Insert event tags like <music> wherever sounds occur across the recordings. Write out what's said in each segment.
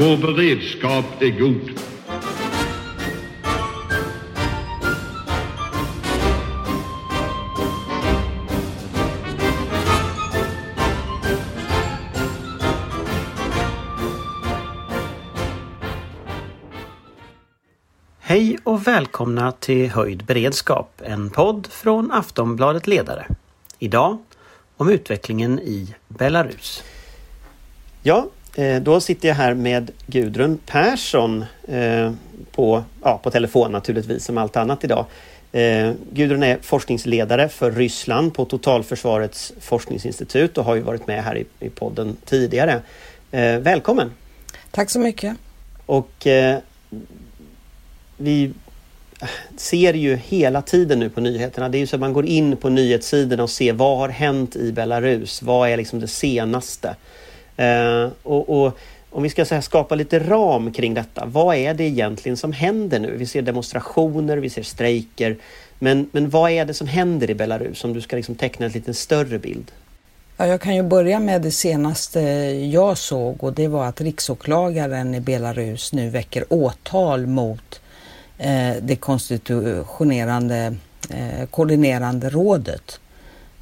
Vår beredskap är god. Hej och välkomna till Höjd beredskap, en podd från Aftonbladet Ledare. Idag om utvecklingen i Belarus. Ja, då sitter jag här med Gudrun Persson eh, på, ja, på telefon naturligtvis som allt annat idag. Eh, Gudrun är forskningsledare för Ryssland på Totalförsvarets forskningsinstitut och har ju varit med här i, i podden tidigare. Välkommen! Tack så mycket! Och vi ser ju hela tiden nu på nyheterna. Det är ju så att man går in på nyhetssidorna och ser vad har hänt i Belarus? Vad är liksom det senaste? Eh, och, och, om vi ska här, skapa lite ram kring detta. Vad är det egentligen som händer nu? Vi ser demonstrationer, vi ser strejker. Men, men vad är det som händer i Belarus? Om du ska liksom teckna en lite större bild. Ja, jag kan ju börja med det senaste jag såg och det var att riksåklagaren i Belarus nu väcker åtal mot eh, det konstitutionerande eh, koordinerande rådet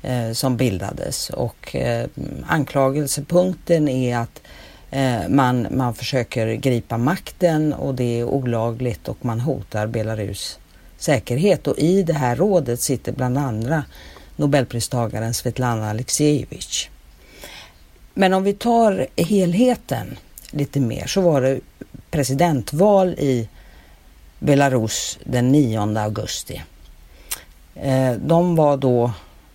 Eh, som bildades och eh, anklagelsepunkten är att eh, man, man försöker gripa makten och det är olagligt och man hotar Belarus säkerhet och i det här rådet sitter bland andra Nobelpristagaren Svetlana Aleksijevitj. Men om vi tar helheten lite mer så var det presidentval i Belarus den 9 augusti. Eh, de var då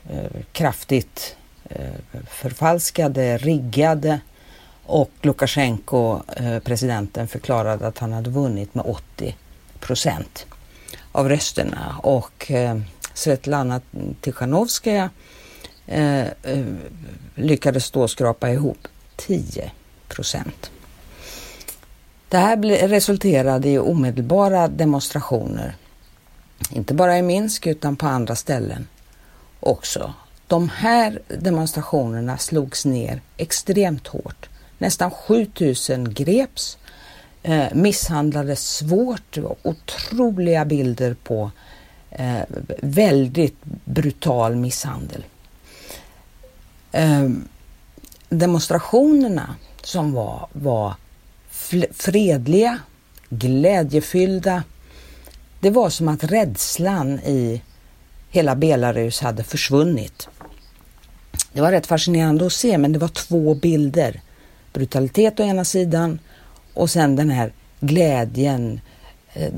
Eh, kraftigt eh, förfalskade, riggade och Lukasjenko, eh, presidenten, förklarade att han hade vunnit med 80 procent av rösterna och Svetlana Tichanovskaja lyckades då skrapa ihop 10 procent. Det här resulterade i omedelbara demonstrationer. Inte bara i Minsk utan på andra ställen också. De här demonstrationerna slogs ner extremt hårt. Nästan 7000 greps, eh, misshandlades svårt. Det var otroliga bilder på eh, väldigt brutal misshandel. Eh, demonstrationerna som var, var fredliga, glädjefyllda. Det var som att rädslan i hela Belarus hade försvunnit. Det var rätt fascinerande att se, men det var två bilder. Brutalitet å ena sidan och sen den här glädjen. Eh,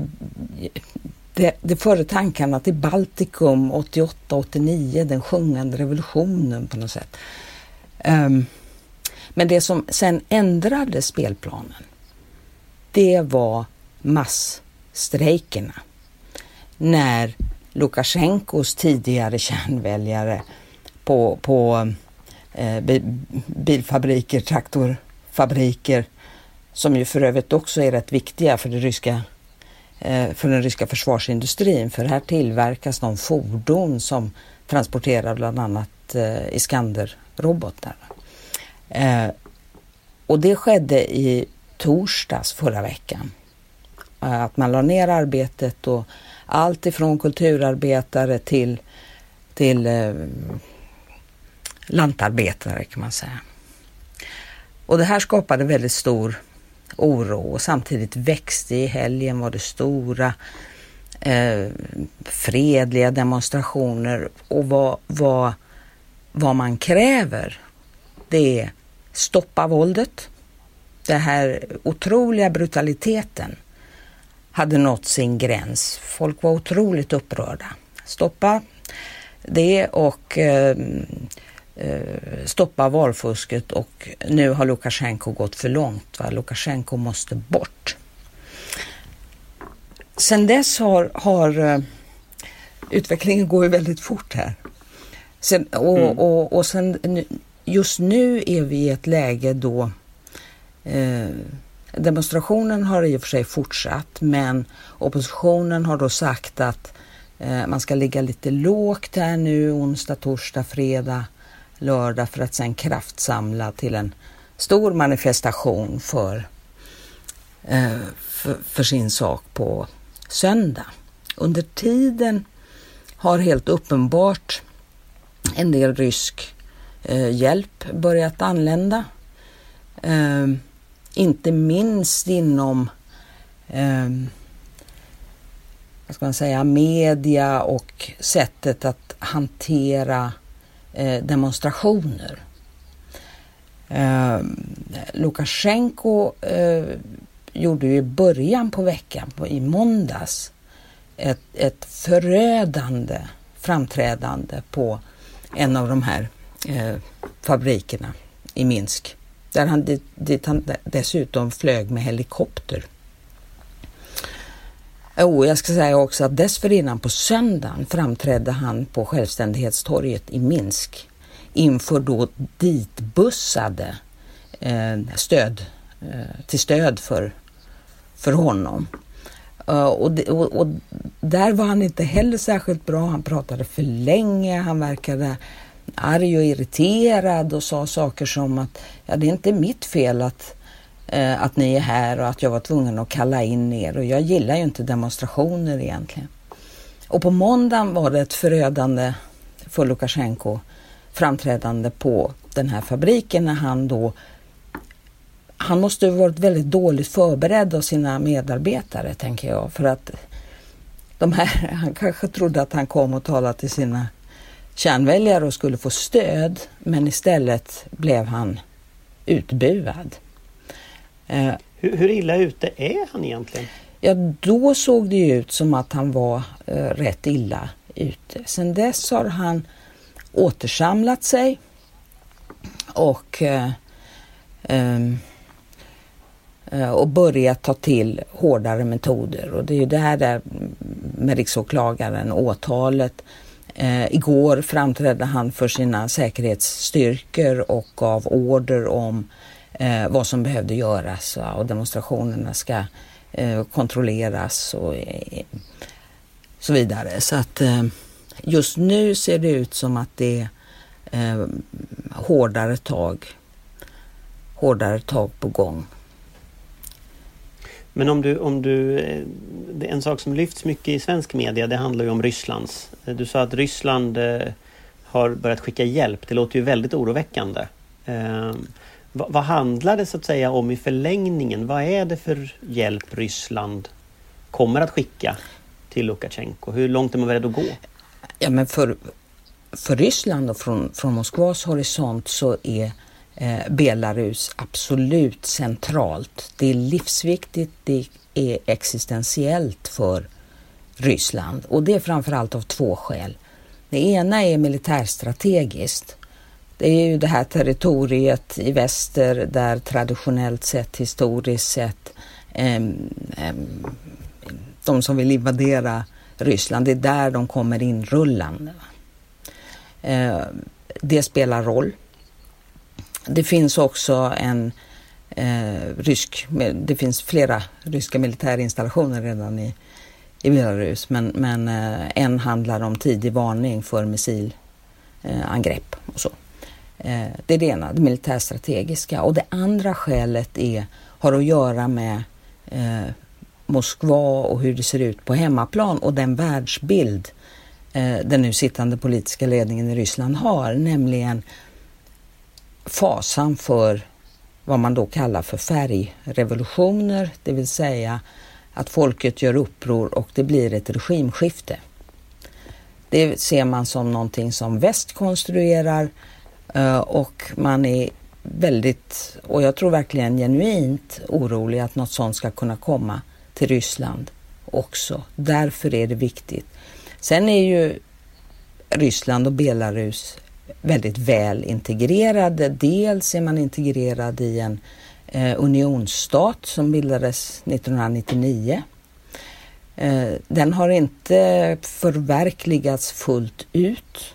det, det förde tankarna till Baltikum 88-89, den sjungande revolutionen på något sätt. Ehm, men det som sen ändrade spelplanen, det var massstrejkerna. När Lukasjenkos tidigare kärnväljare på, på eh, bilfabriker, traktorfabriker, som ju för övrigt också är rätt viktiga för, det ryska, eh, för den ryska försvarsindustrin. För här tillverkas de fordon som transporterar bland annat eh, Iskander-robotar. Eh, och det skedde i torsdags förra veckan. Eh, att man la ner arbetet och allt ifrån kulturarbetare till, till eh, lantarbetare kan man säga. Och det här skapade väldigt stor oro och samtidigt växte i helgen var det stora eh, fredliga demonstrationer och vad, vad, vad man kräver det är stoppa våldet. Den här otroliga brutaliteten hade nått sin gräns. Folk var otroligt upprörda. Stoppa det och eh, eh, stoppa valfusket och nu har Lukasjenko gått för långt. Va? Lukasjenko måste bort. Sen dess har, har uh, utvecklingen går ju väldigt fort här. Sen, och, mm. och, och sen just nu är vi i ett läge då eh, demonstrationen har i och för sig fortsatt men oppositionen har då sagt att eh, man ska ligga lite lågt här nu onsdag, torsdag, fredag, lördag för att sen kraftsamla till en stor manifestation för eh, för, för sin sak på söndag. Under tiden har helt uppenbart en del rysk eh, hjälp börjat anlända. Eh, inte minst inom eh, vad ska man säga, media och sättet att hantera eh, demonstrationer. Eh, Lukasjenko eh, gjorde ju i början på veckan, på, i måndags, ett, ett förödande framträdande på en av de här eh, fabrikerna i Minsk. Där han, dit, dit han dessutom flög med helikopter. Oh, jag ska säga också att dessförinnan på söndagen framträdde han på Självständighetstorget i Minsk inför då ditbussade eh, stöd, eh, till stöd för, för honom. Uh, och, de, och, och, där var han inte heller särskilt bra. Han pratade för länge, han verkade arg och irriterad och sa saker som att ja, det är inte mitt fel att, eh, att ni är här och att jag var tvungen att kalla in er och jag gillar ju inte demonstrationer egentligen. Och på måndagen var det ett förödande för Lukasjenko framträdande på den här fabriken när han då han måste ha varit väldigt dåligt förberedd av sina medarbetare, tänker jag. För att de här, <laughs> han kanske trodde att han kom och talade till sina kärnväljare och skulle få stöd, men istället blev han utbuad. Eh, hur, hur illa ute är han egentligen? Ja, då såg det ut som att han var eh, rätt illa ute. Sen dess har han återsamlat sig och eh, eh, Eh, och börjat ta till hårdare metoder. Och det är ju det här där med riksåklagaren, åtalet. Eh, igår framträdde han för sina säkerhetsstyrkor och gav order om eh, vad som behövde göras va? och demonstrationerna ska eh, kontrolleras och eh, så vidare. Så att eh, just nu ser det ut som att det är eh, hårdare tag, hårdare tag på gång. Men om du, om du, eh, en sak som lyfts mycket i svensk media det handlar ju om Rysslands. Eh, du sa att Ryssland eh, har börjat skicka hjälp. Det låter ju väldigt oroväckande. Ehm, vad, vad handlar det så att säga om i förlängningen? Vad är det för hjälp Ryssland kommer att skicka till Lukasjenko? Hur långt är man beredd att gå? Ja, men för, för Ryssland och från, från Moskvas horisont så är Eh, Belarus absolut centralt. Det är livsviktigt, det är existentiellt för Ryssland och det är framförallt av två skäl. Det ena är militärstrategiskt. Det är ju det här territoriet i väster där traditionellt sett, historiskt sett, eh, eh, de som vill invadera Ryssland, det är där de kommer inrullande. Eh, det spelar roll. Det finns också en eh, rysk, det finns flera ryska militärinstallationer redan i, i Belarus men, men eh, en handlar om tidig varning för missilangrepp eh, och så. Eh, det är det ena, det militärstrategiska. Och det andra skälet är, har att göra med eh, Moskva och hur det ser ut på hemmaplan och den världsbild eh, den nu sittande politiska ledningen i Ryssland har, nämligen fasan för vad man då kallar för färgrevolutioner, det vill säga att folket gör uppror och det blir ett regimskifte. Det ser man som någonting som väst konstruerar eh, och man är väldigt, och jag tror verkligen genuint orolig att något sånt ska kunna komma till Ryssland också. Därför är det viktigt. Sen är ju Ryssland och Belarus väldigt väl integrerade. Dels är man integrerad i en eh, unionsstat som bildades 1999. Eh, den har inte förverkligats fullt ut.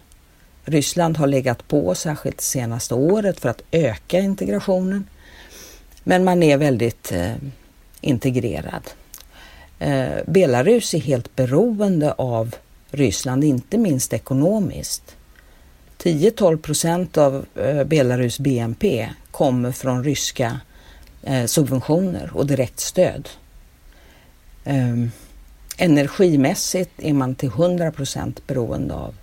Ryssland har legat på, särskilt det senaste året, för att öka integrationen. Men man är väldigt eh, integrerad. Eh, Belarus är helt beroende av Ryssland, inte minst ekonomiskt. 10-12 procent av eh, Belarus BNP kommer från ryska eh, subventioner och direktstöd. Ehm, energimässigt är man till 100 procent beroende av,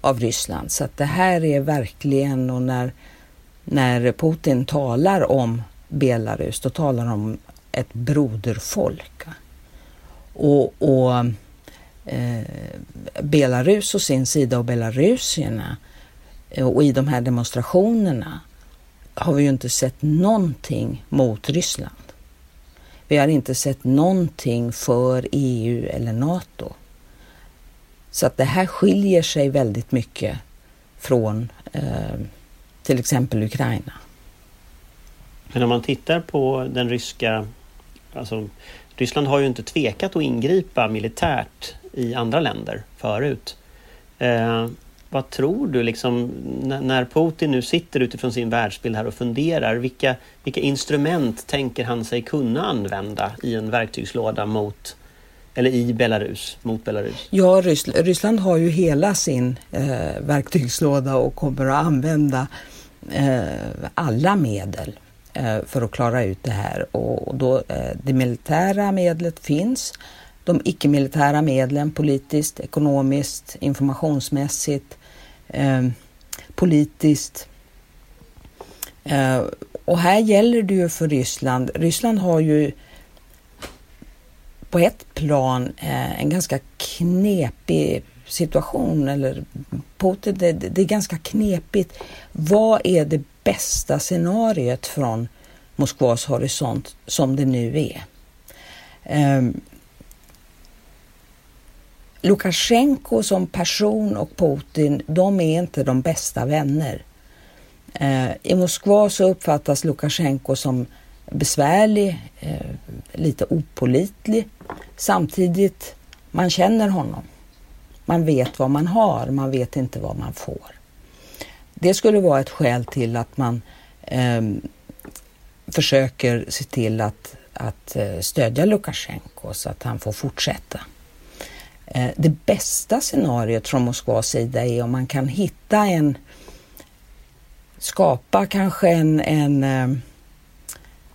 av Ryssland. Så att det här är verkligen, och när, när Putin talar om Belarus, då talar han om ett broderfolk. Och, och eh, Belarus å sin sida och belarusierna eh, och i de här demonstrationerna har vi ju inte sett någonting mot Ryssland. Vi har inte sett någonting för EU eller NATO. Så att det här skiljer sig väldigt mycket från eh, till exempel Ukraina. Men om man tittar på den ryska... Alltså, Ryssland har ju inte tvekat att ingripa militärt i andra länder förut. Eh, vad tror du liksom när Putin nu sitter utifrån sin världsbild här och funderar, vilka, vilka instrument tänker han sig kunna använda i en verktygslåda mot eller i Belarus, mot Belarus? Ja, Ryssland har ju hela sin eh, verktygslåda och kommer att använda eh, alla medel eh, för att klara ut det här. Och, och då, eh, det militära medlet finns de icke-militära medlen politiskt, ekonomiskt, informationsmässigt, eh, politiskt. Eh, och här gäller det ju för Ryssland. Ryssland har ju på ett plan eh, en ganska knepig situation eller Putin, det, det är ganska knepigt. Vad är det bästa scenariot från Moskvas horisont som det nu är? Um, Lukasjenko som person och Putin, de är inte de bästa vänner. Eh, I Moskva så uppfattas Lukasjenko som besvärlig, eh, lite opolitlig. Samtidigt, man känner honom. Man vet vad man har, man vet inte vad man får. Det skulle vara ett skäl till att man eh, försöker se till att, att eh, stödja Lukasjenko så att han får fortsätta. Eh, det bästa scenariot från Moskvas sida är om man kan hitta en, skapa kanske en, en, eh,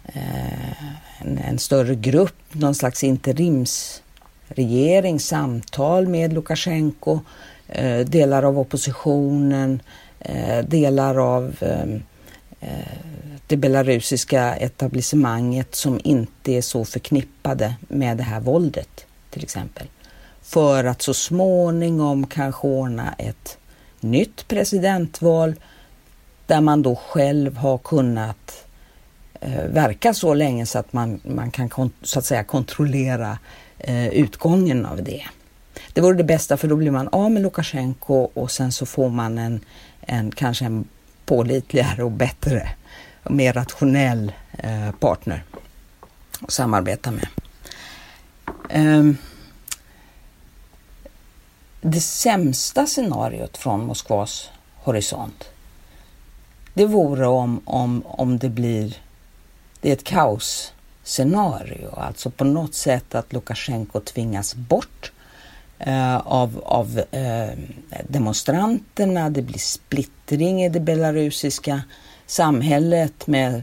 eh, en, en större grupp, någon slags interimsregering, samtal med Lukasjenko, delar av oppositionen, delar av det belarusiska etablissemanget som inte är så förknippade med det här våldet till exempel för att så småningom kanske ordna ett nytt presidentval där man då själv har kunnat eh, verka så länge så att man, man kan så att säga kontrollera eh, utgången av det. Det vore det bästa för då blir man av med Lukasjenko och sen så får man en, en kanske en pålitligare och bättre och mer rationell eh, partner att samarbeta med. Um, det sämsta scenariot från Moskvas horisont, det vore om, om, om det blir det är ett kaosscenario, alltså på något sätt att Lukasjenko tvingas bort eh, av, av eh, demonstranterna, det blir splittring i det belarusiska samhället med Eh,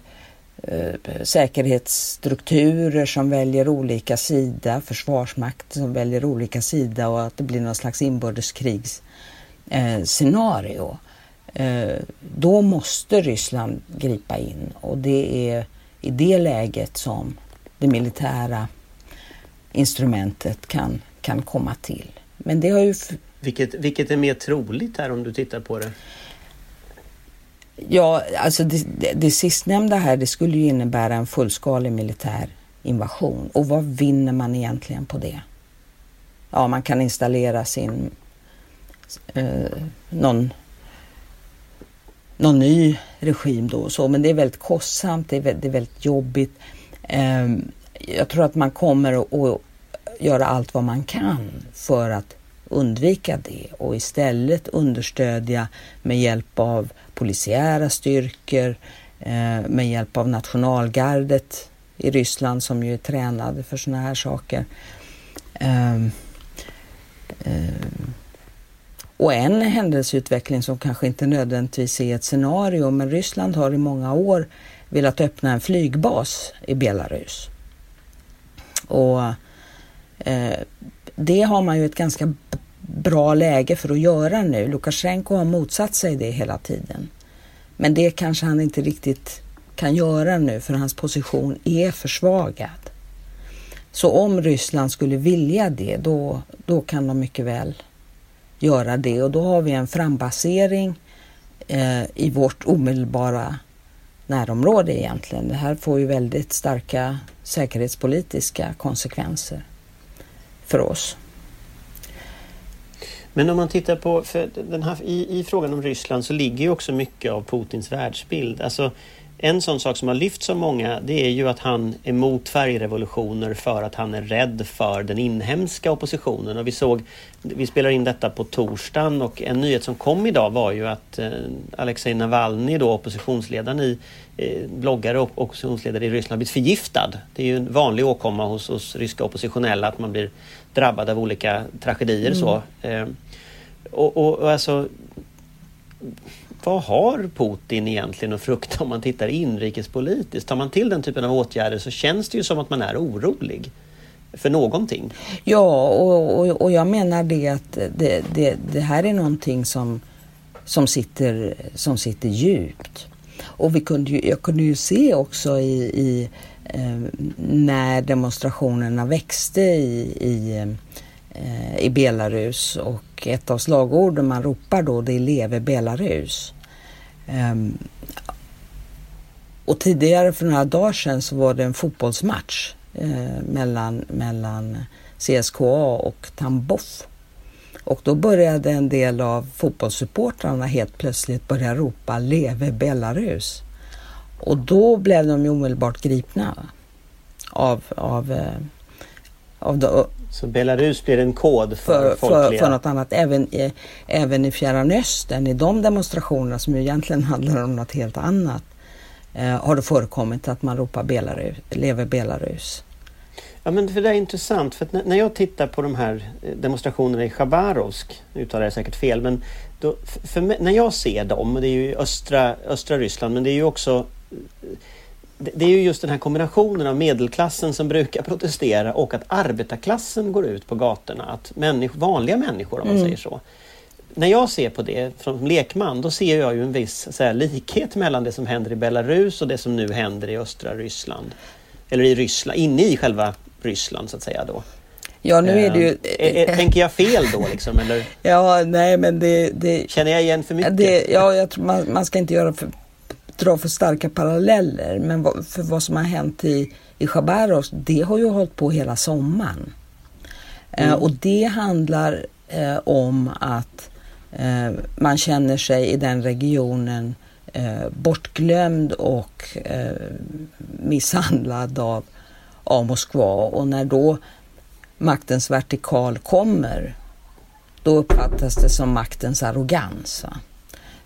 Eh, säkerhetsstrukturer som väljer olika sida, försvarsmakt som väljer olika sida och att det blir någon slags inbördeskrigsscenario. Eh, då måste Ryssland gripa in och det är i det läget som det militära instrumentet kan, kan komma till. Men det har ju... Vilket, vilket är mer troligt här om du tittar på det? Ja, alltså det, det, det sistnämnda här, det skulle ju innebära en fullskalig militär invasion. Och vad vinner man egentligen på det? Ja, man kan installera sin eh, någon, någon ny regim då och så, men det är väldigt kostsamt, det är väldigt, det är väldigt jobbigt. Eh, jag tror att man kommer att göra allt vad man kan för att undvika det och istället understödja med hjälp av polisiära styrkor, eh, med hjälp av nationalgardet i Ryssland som ju är tränade för sådana här saker. Ehm, eh, och en händelseutveckling som kanske inte nödvändigtvis är ett scenario, men Ryssland har i många år velat öppna en flygbas i Belarus. Och eh, det har man ju ett ganska bra läge för att göra nu. Lukasjenko har motsatt sig det hela tiden. Men det kanske han inte riktigt kan göra nu för hans position är försvagad. Så om Ryssland skulle vilja det, då, då kan de mycket väl göra det och då har vi en frambasering eh, i vårt omedelbara närområde egentligen. Det här får ju väldigt starka säkerhetspolitiska konsekvenser för oss. Men om man tittar på, för den här, i, i frågan om Ryssland så ligger ju också mycket av Putins världsbild. Alltså, en sån sak som har lyfts av många det är ju att han är emot färgrevolutioner för att han är rädd för den inhemska oppositionen. Och vi såg, vi spelar in detta på torsdagen och en nyhet som kom idag var ju att eh, Alexej Navalny, då oppositionsledaren i, eh, bloggare och oppositionsledare i Ryssland, blivit förgiftad. Det är ju en vanlig åkomma hos, hos ryska oppositionella att man blir drabbad av olika tragedier. Mm. så. Eh, och, och, och alltså vad har Putin egentligen att frukta om man tittar inrikespolitiskt? Tar man till den typen av åtgärder så känns det ju som att man är orolig för någonting. Ja, och, och, och jag menar det att det, det, det, här är någonting som, som, sitter, som sitter djupt. Och vi kunde ju, jag kunde ju se också i, i eh, när demonstrationerna växte i, i, eh, Eh, i Belarus och ett av slagorden man ropar då det är Leve Belarus. Um, och tidigare för några dagar sedan så var det en fotbollsmatch eh, mellan, mellan CSKA och Tambov. Och då började en del av fotbollssupportrarna helt plötsligt börja ropa Leve Belarus. Och då blev de ju omedelbart gripna av, av, eh, av, av så Belarus blir en kod för, för, för, för något annat. Även, i, även i Fjärran Östern, i de demonstrationerna som egentligen <laughs> handlar om något helt annat, eh, har det förekommit att man ropar Belarus, lever Belarus. Ja men för det är intressant för att när jag tittar på de här eh, demonstrationerna i Chabarovsk, nu uttalar jag säkert fel, men då, mig, när jag ser dem, det är ju östra, östra Ryssland men det är ju också det är ju just den här kombinationen av medelklassen som brukar protestera och att arbetarklassen går ut på gatorna. Att människ vanliga människor, om man mm. säger så. När jag ser på det som lekman, då ser jag ju en viss här, likhet mellan det som händer i Belarus och det som nu händer i östra Ryssland. Eller i Ryssland, inne i själva Ryssland så att säga då. Ja, nu är det ju... Äh, tänker jag fel då liksom? Eller? <laughs> Ja, nej men det... det Känner jag igen för mycket? Det, ja, jag tror man, man ska inte göra för dra för starka paralleller. Men för vad som har hänt i, i Chabarovsk, det har ju hållit på hela sommaren. Eh, mm. Eh, och det handlar eh, om att eh, man känner sig i den regionen eh, bortglömd och eh, misshandlad av, av Moskva. Och när då maktens vertikal kommer, då uppfattas det som maktens arrogans. Va?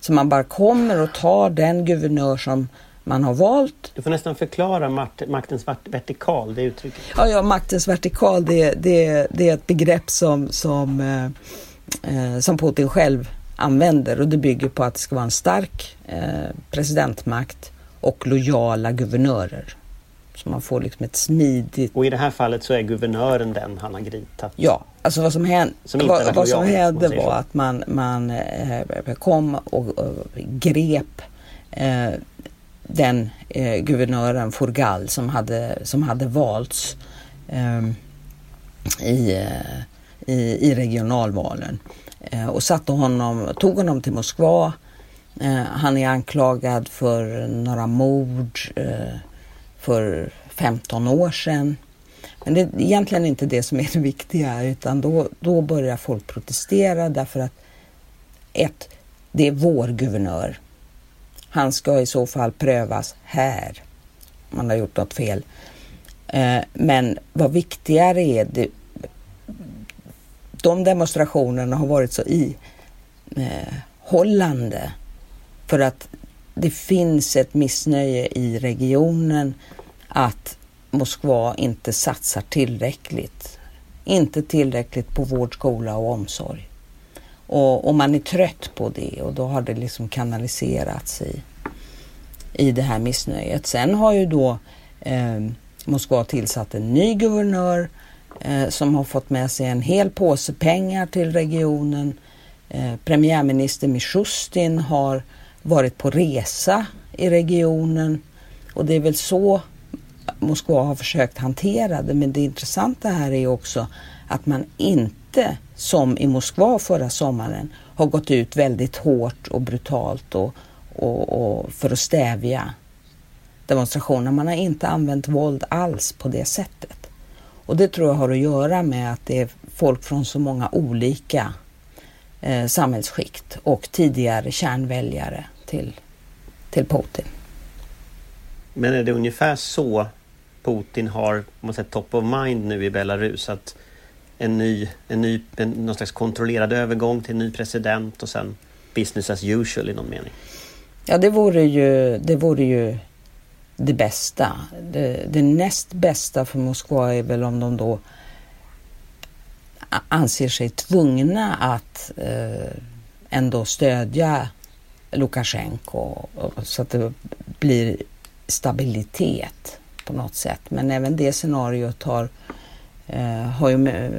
Så man bara kommer och tar den guvernör som man har valt. Du får nästan förklara maktens vertikal, det uttrycket. Ja, ja maktens vertikal det, det, det är ett begrepp som, som, eh, eh, som Putin själv använder och det bygger på att det ska vara en stark eh, presidentmakt och lojala guvernörer. Så man får liksom ett smidigt... Och i det här fallet så är guvernören den han har gripit? Ja, alltså vad som hände, som vad, vad som hände var så. att man, man eh, kom och, och grep eh, den eh, guvernören Forgal som hade, som hade valts eh, i, eh, i, i regionalvalen eh, och satte honom, tog honom till Moskva. han är anklagad för några mord för 15 år sedan. Men det är egentligen inte det som är det viktiga utan då, då börjar folk protestera därför att ett, det är vår guvernör. Han ska i så fall prövas här. Man har gjort något fel. Eh, men vad viktigare är det, de demonstrationerna har varit så ihållande eh, för att det finns ett missnöje i regionen att Moskva inte satsar tillräckligt. Inte tillräckligt på vård, skola och omsorg. Och, och man är trött på det och då har det liksom kanaliserats i, i det här missnöjet. Sen har ju då eh, Moskva tillsatt en ny guvernör eh, som har fått med sig en hel påse pengar till regionen. Eh, premiärminister Mishustin har varit på resa i regionen och det är väl så Moskva har försökt hantera det. Men det intressanta här är också att man inte som i Moskva förra sommaren har gått ut väldigt hårt och brutalt och, och, och för att stävja demonstrationer. Man har inte använt våld alls på det sättet. Och det tror jag har att göra med att det är folk från så många olika eh, samhällsskikt och tidigare kärnväljare till, till Putin. Men är det ungefär så Putin har man säger, top of mind nu i Belarus? Att en ny, en ny en, någon slags kontrollerad övergång till en ny president och sen business as usual i någon mening? Ja, det vore ju det, vore ju det bästa. Det, det näst bästa för Moskva är väl om de då anser sig tvungna att eh, ändå stödja Lukasjenko så att det blir stabilitet på något sätt. Men även det scenariot har, eh, har ju med,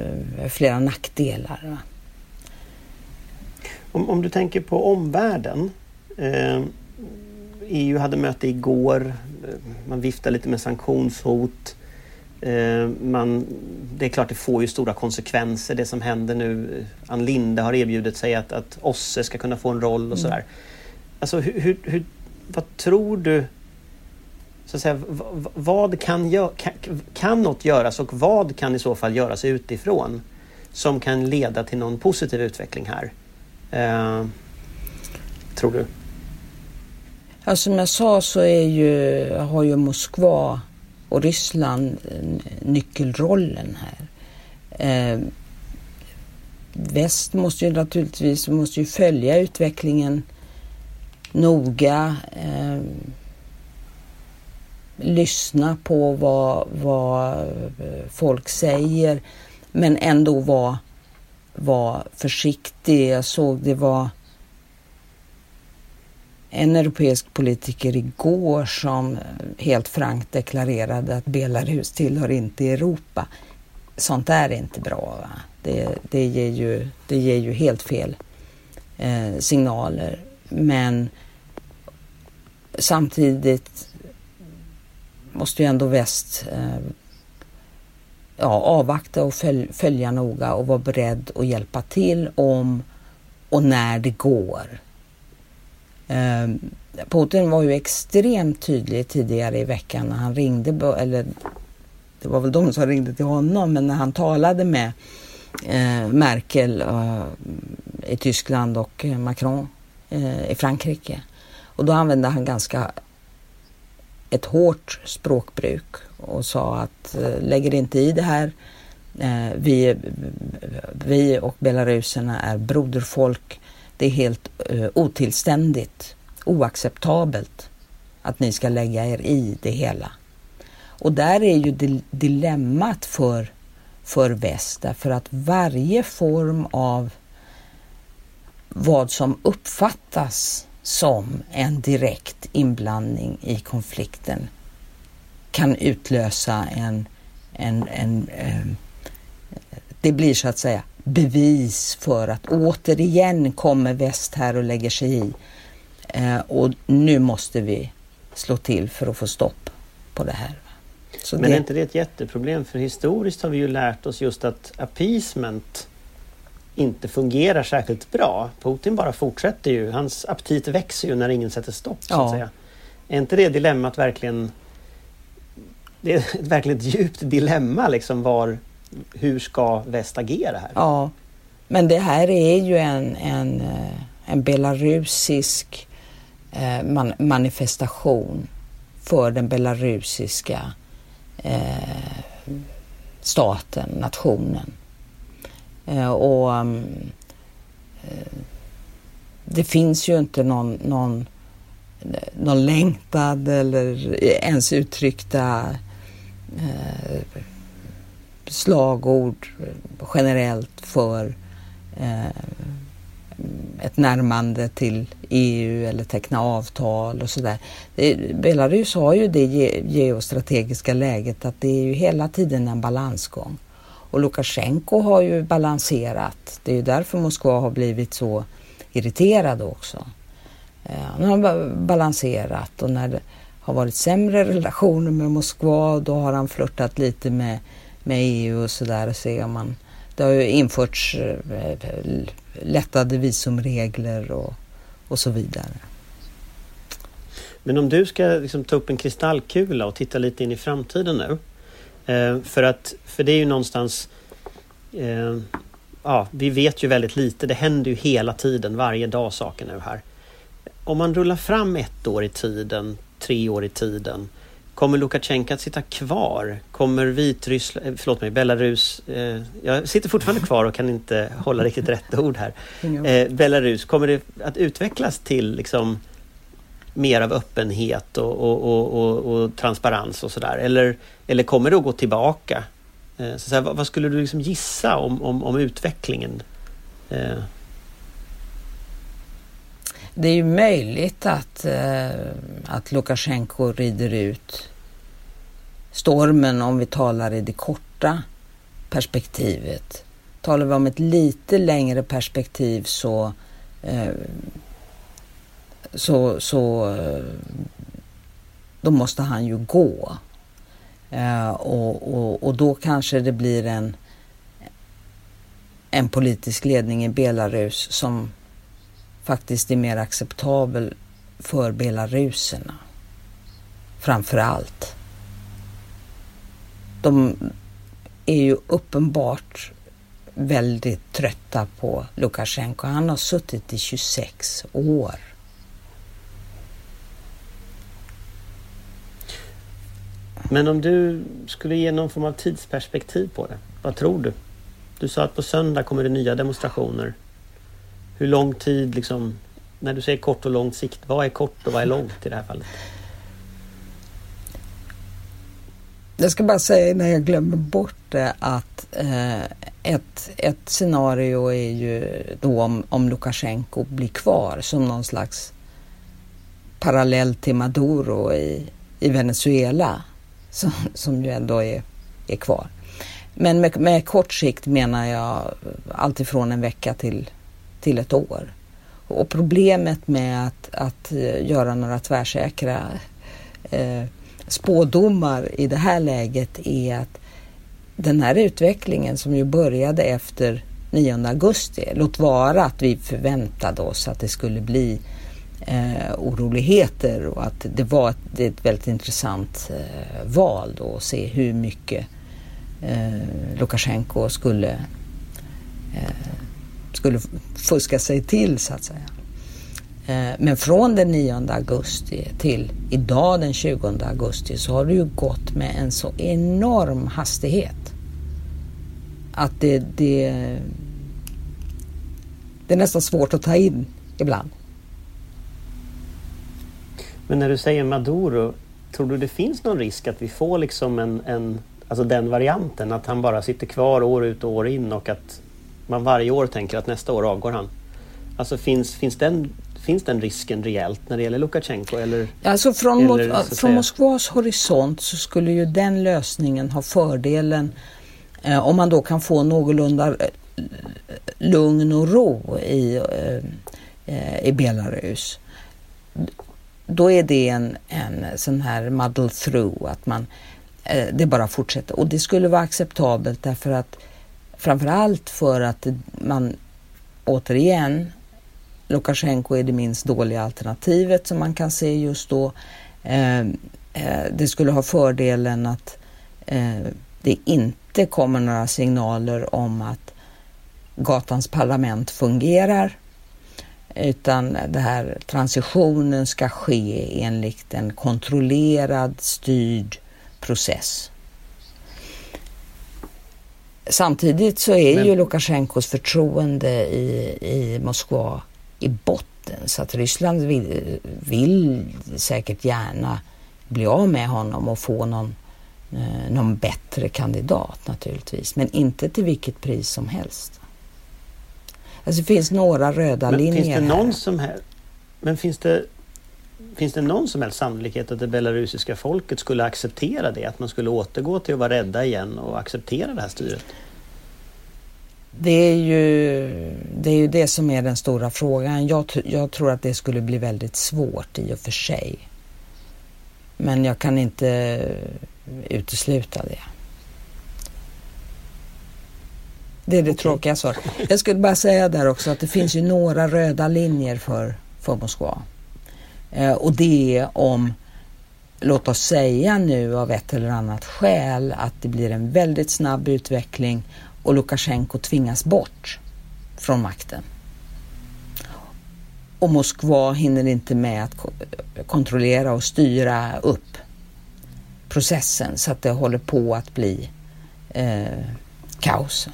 flera nackdelar. Om, om, du tänker på omvärlden. Eh, EU hade möte igår. Man viftar lite med sanktionshot. Eh, man, det är klart det får ju stora konsekvenser det som händer nu. Ann Linde har erbjudit sig att, att OSSE ska kunna få en roll och mm. Alltså hur, hur, hur, vad tror du så att säga, vad kan, gör, kan, kan något göras och vad kan i så fall göras utifrån som kan leda till någon positiv utveckling här? Eh, tror du? Ja, som jag sa så är ju, har ju Moskva och Ryssland nyckelrollen här. Eh, väst måste ju naturligtvis måste ju följa utvecklingen noga. Eh, lyssna på vad, vad eh, folk säger men ändå vara var försiktig. Jag såg det var en europeisk politiker igår som eh, helt frankt deklarerade att Belarus tillhör inte Europa. Sånt där är inte bra. Va? Det, det, ger ju, det ger ju helt fel eh, signaler. Men samtidigt måste ju ändå väst eh, ja, avvakta och följ, följa noga och vara beredd att hjälpa till om och när det går. Eh, Putin var ju extremt tydlig tidigare i veckan när han ringde, eller det var väl de som ringde till honom, men när han talade med eh, Merkel eh, i Tyskland och eh, Macron eh, i Frankrike. Och då använde han ganska ett hårt språkbruk och sa att eh, lägger inte i det här. Eh, vi, vi och belaruserna är broderfolk. Det är helt eh, otillständigt, oacceptabelt att ni ska lägga er i det hela. Och där är ju dilemmat för, för väst därför att varje form av vad som uppfattas som en direkt inblandning i konflikten kan utlösa en, en, en eh, det blir så att säga bevis för att återigen kommer väst här och lägger sig i. Eh, och nu måste vi slå till för att få stopp på det här. Så Men är inte det ett jätteproblem? För historiskt har vi ju lärt oss just att appeasement inte fungerar särskilt bra. Putin bara fortsätter ju. Hans aptit växer ju när ingen sätter stopp. Så att säga. Är inte det dilemmat verkligen... Det är ett verkligen ett djupt dilemma liksom var... Hur ska väst agera här? Ja, men det här är ju en, en, eh, en belarusisk eh, man, manifestation för den belarusiska eh, staten, nationen. Eh, och mm, eh, det finns ju inte någon, någon, någon längtad eller ens uttryckta eh, slagord generellt för eh, ett närmande till EU eller teckna avtal och sådär. Belarus har ju det geostrategiska läget att det är ju hela tiden en balansgång. Och Lukasjenko har ju balanserat. Det är ju därför Moskva har blivit så irriterad också. Eh, han har balanserat och när det har varit sämre relationer med Moskva då har han flörtat lite med, med EU och sådär. Så man, det har ju införts eh, lättade visumregler och, och så vidare. Men om du ska liksom ta upp en kristallkula och titta lite in i framtiden nu. Eh, för, att, för det är ju någonstans... Eh, ja, vi vet ju väldigt lite. Det händer ju hela tiden, varje dag saker nu här. Om man rullar fram ett år i tiden, tre år i tiden. Kommer Lukasjenko att sitta kvar? Kommer Vitryssland, eh, förlåt mig, Belarus, eh, jag sitter fortfarande kvar och kan inte hålla riktigt rätt ord här. Eh, Belarus, kommer det att utvecklas till liksom mer av öppenhet och, och, och, och transparens och sådär? Eller, eller kommer det att gå tillbaka? Eh, så, så här, vad, vad, skulle du liksom gissa om, om, om utvecklingen? Eh. Det är ju möjligt att, eh, att Lukasjenko rider ut stormen om vi talar i det korta perspektivet. Talar vi om ett lite längre perspektiv så, eh, så, så eh, då måste han ju gå. Eh, och, och, och då kanske det blir en, en politisk ledning i Belarus som faktiskt är mer acceptabel för belaruserna. Framför allt. De är ju uppenbart väldigt trötta på Lukasjenko. Han har suttit i 26 år. Men om du skulle ge någon form av tidsperspektiv på det, vad tror du? Du sa att på söndag kommer det nya demonstrationer. Hur lång tid, liksom, när du säger kort och lång sikt, vad är kort och vad är långt i det här fallet? Jag ska bara säga innan jag glömmer bort det att eh, ett, ett scenario är ju då om, om Lukasjenko blir kvar som någon slags parallell till Maduro i, i Venezuela som, som ju ändå är, är kvar. Men med, med kort sikt menar jag alltifrån en vecka till till ett år. Och problemet med att, att eh, göra några tvärsäkra eh, spådomar i det här läget är att den här utvecklingen som ju började efter 9 augusti, låt vara att vi förväntade oss att det skulle bli eh, oroligheter och att det var ett, ett väldigt intressant eh, val då att se hur mycket eh, Lukasjenko skulle eh, skulle fuska sig till så att säga. Eh, men från den 9 augusti till idag den 20 augusti så har det ju gått med en så enorm hastighet att det, det, det är nästan svårt att ta in ibland. Men när du säger Maduro, tror du det finns någon risk att vi får liksom en, en alltså den varianten, att han bara sitter kvar år ut och år in och att man varje år tänker att nästa år avgår han. Alltså finns, finns, den, finns den risken rejält när det gäller Lukasjenko? Eller, alltså från, eller, från Moskvas horisont så skulle ju den lösningen ha fördelen eh, om man då kan få någorlunda eh, lugn och ro i, eh, i Belarus. Då är det en, en sån här muddle through, att man, eh, det bara fortsätter. Och det skulle vara acceptabelt därför att Framförallt för att man återigen, Lukasjenko är det minst dåliga alternativet som man kan se just då. Eh, eh, det skulle ha fördelen att eh, det inte kommer några signaler om att gatans parlament fungerar utan det här transitionen ska ske enligt en kontrollerad, styrd process. Samtidigt så är Men... ju Lukasjenkos förtroende i, i Moskva i botten så att Ryssland vill, vill säkert gärna bli av med honom och få någon, eh, någon bättre kandidat naturligtvis. Men inte till vilket pris som helst. Alltså det finns några röda Men linjer finns det någon här. som här, Men finns det Finns det någon som helst sannolikhet att det belarusiska folket skulle acceptera det? Att man skulle återgå till att vara rädda igen och acceptera det här styret? Det är, ju, det är ju det som är den stora frågan. Jag, jag tror att det skulle bli väldigt svårt i och för sig. Men jag kan inte utesluta det. Det är det Okej. tråkiga svaret. Jag skulle bara säga där också att det finns ju några röda linjer för, för Moskva. Eh, och det är om, låt oss säga nu av ett eller annat skäl, att det blir en väldigt snabb utveckling och Lukasjenko tvingas bort från makten. Och Moskva hinner inte med att ko- kontrollera och styra upp processen så att det håller på att bli eh, kaos.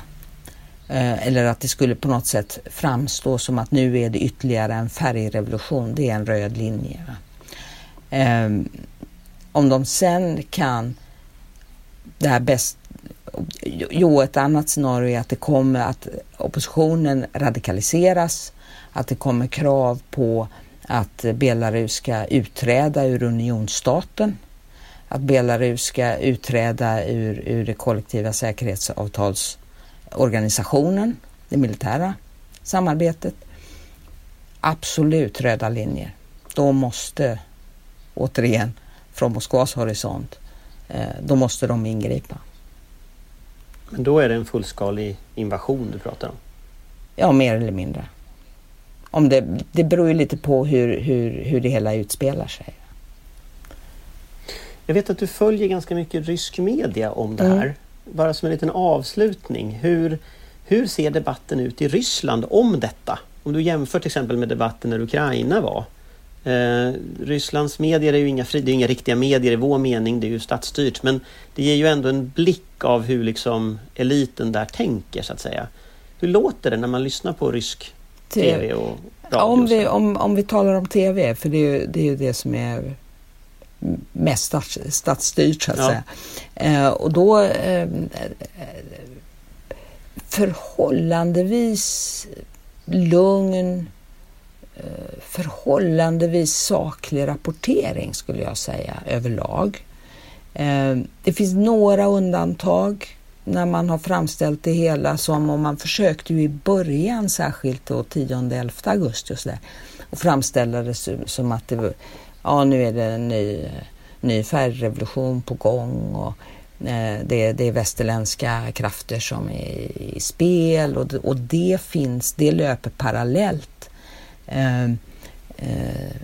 Eh, eller att det skulle på något sätt framstå som att nu är det ytterligare en färgrevolution. Det är en röd linje. Va? Eh, om de sen kan det här bäst Jo, ett annat scenario är att det kommer att oppositionen radikaliseras, att det kommer krav på att Belarus ska utträda ur unionsstaten, att Belarus ska utträda ur, ur det kollektiva säkerhetsavtals säkerhetsavtalsorganisationen, det militära samarbetet. Absolut röda linjer. Då måste, återigen, från Moskvas horisont, eh, då måste de ingripa. Men då är det en fullskalig invasion du pratar om? Ja, mer eller mindre. Om det, det beror ju lite på hur, hur, hur det hela utspelar sig. Jag vet att du följer ganska mycket rysk media om det Mm. här. Bara som en liten avslutning. Hur, hur ser debatten ut i Ryssland om detta? Om du jämför till exempel med debatten när Ukraina var. Eh, Rysslands medier är ju inga, det är inga riktiga medier i vår mening, det är ju statsstyrt. Men det ger ju ändå en blick av hur liksom eliten där tänker så att säga. Hur låter det när man lyssnar på rysk TV och radio? Om, vi, om, om vi talar om TV, för det är ju det, är ju det som är mest stats, statsstyrt så att Ja. säga. Eh, och då eh, förhållandevis lugn, eh, förhållandevis saklig rapportering skulle jag säga överlag. Eh, det finns några undantag när man har framställt det hela som om man försökte ju i början särskilt då 10-11 augusti och sådär och framställa det som- att det ja nu är det en ny, ny färgrevolution på gång och eh, det, det är västerländska krafter som är i spel och det, och det finns, det löper parallellt. Eh, eh,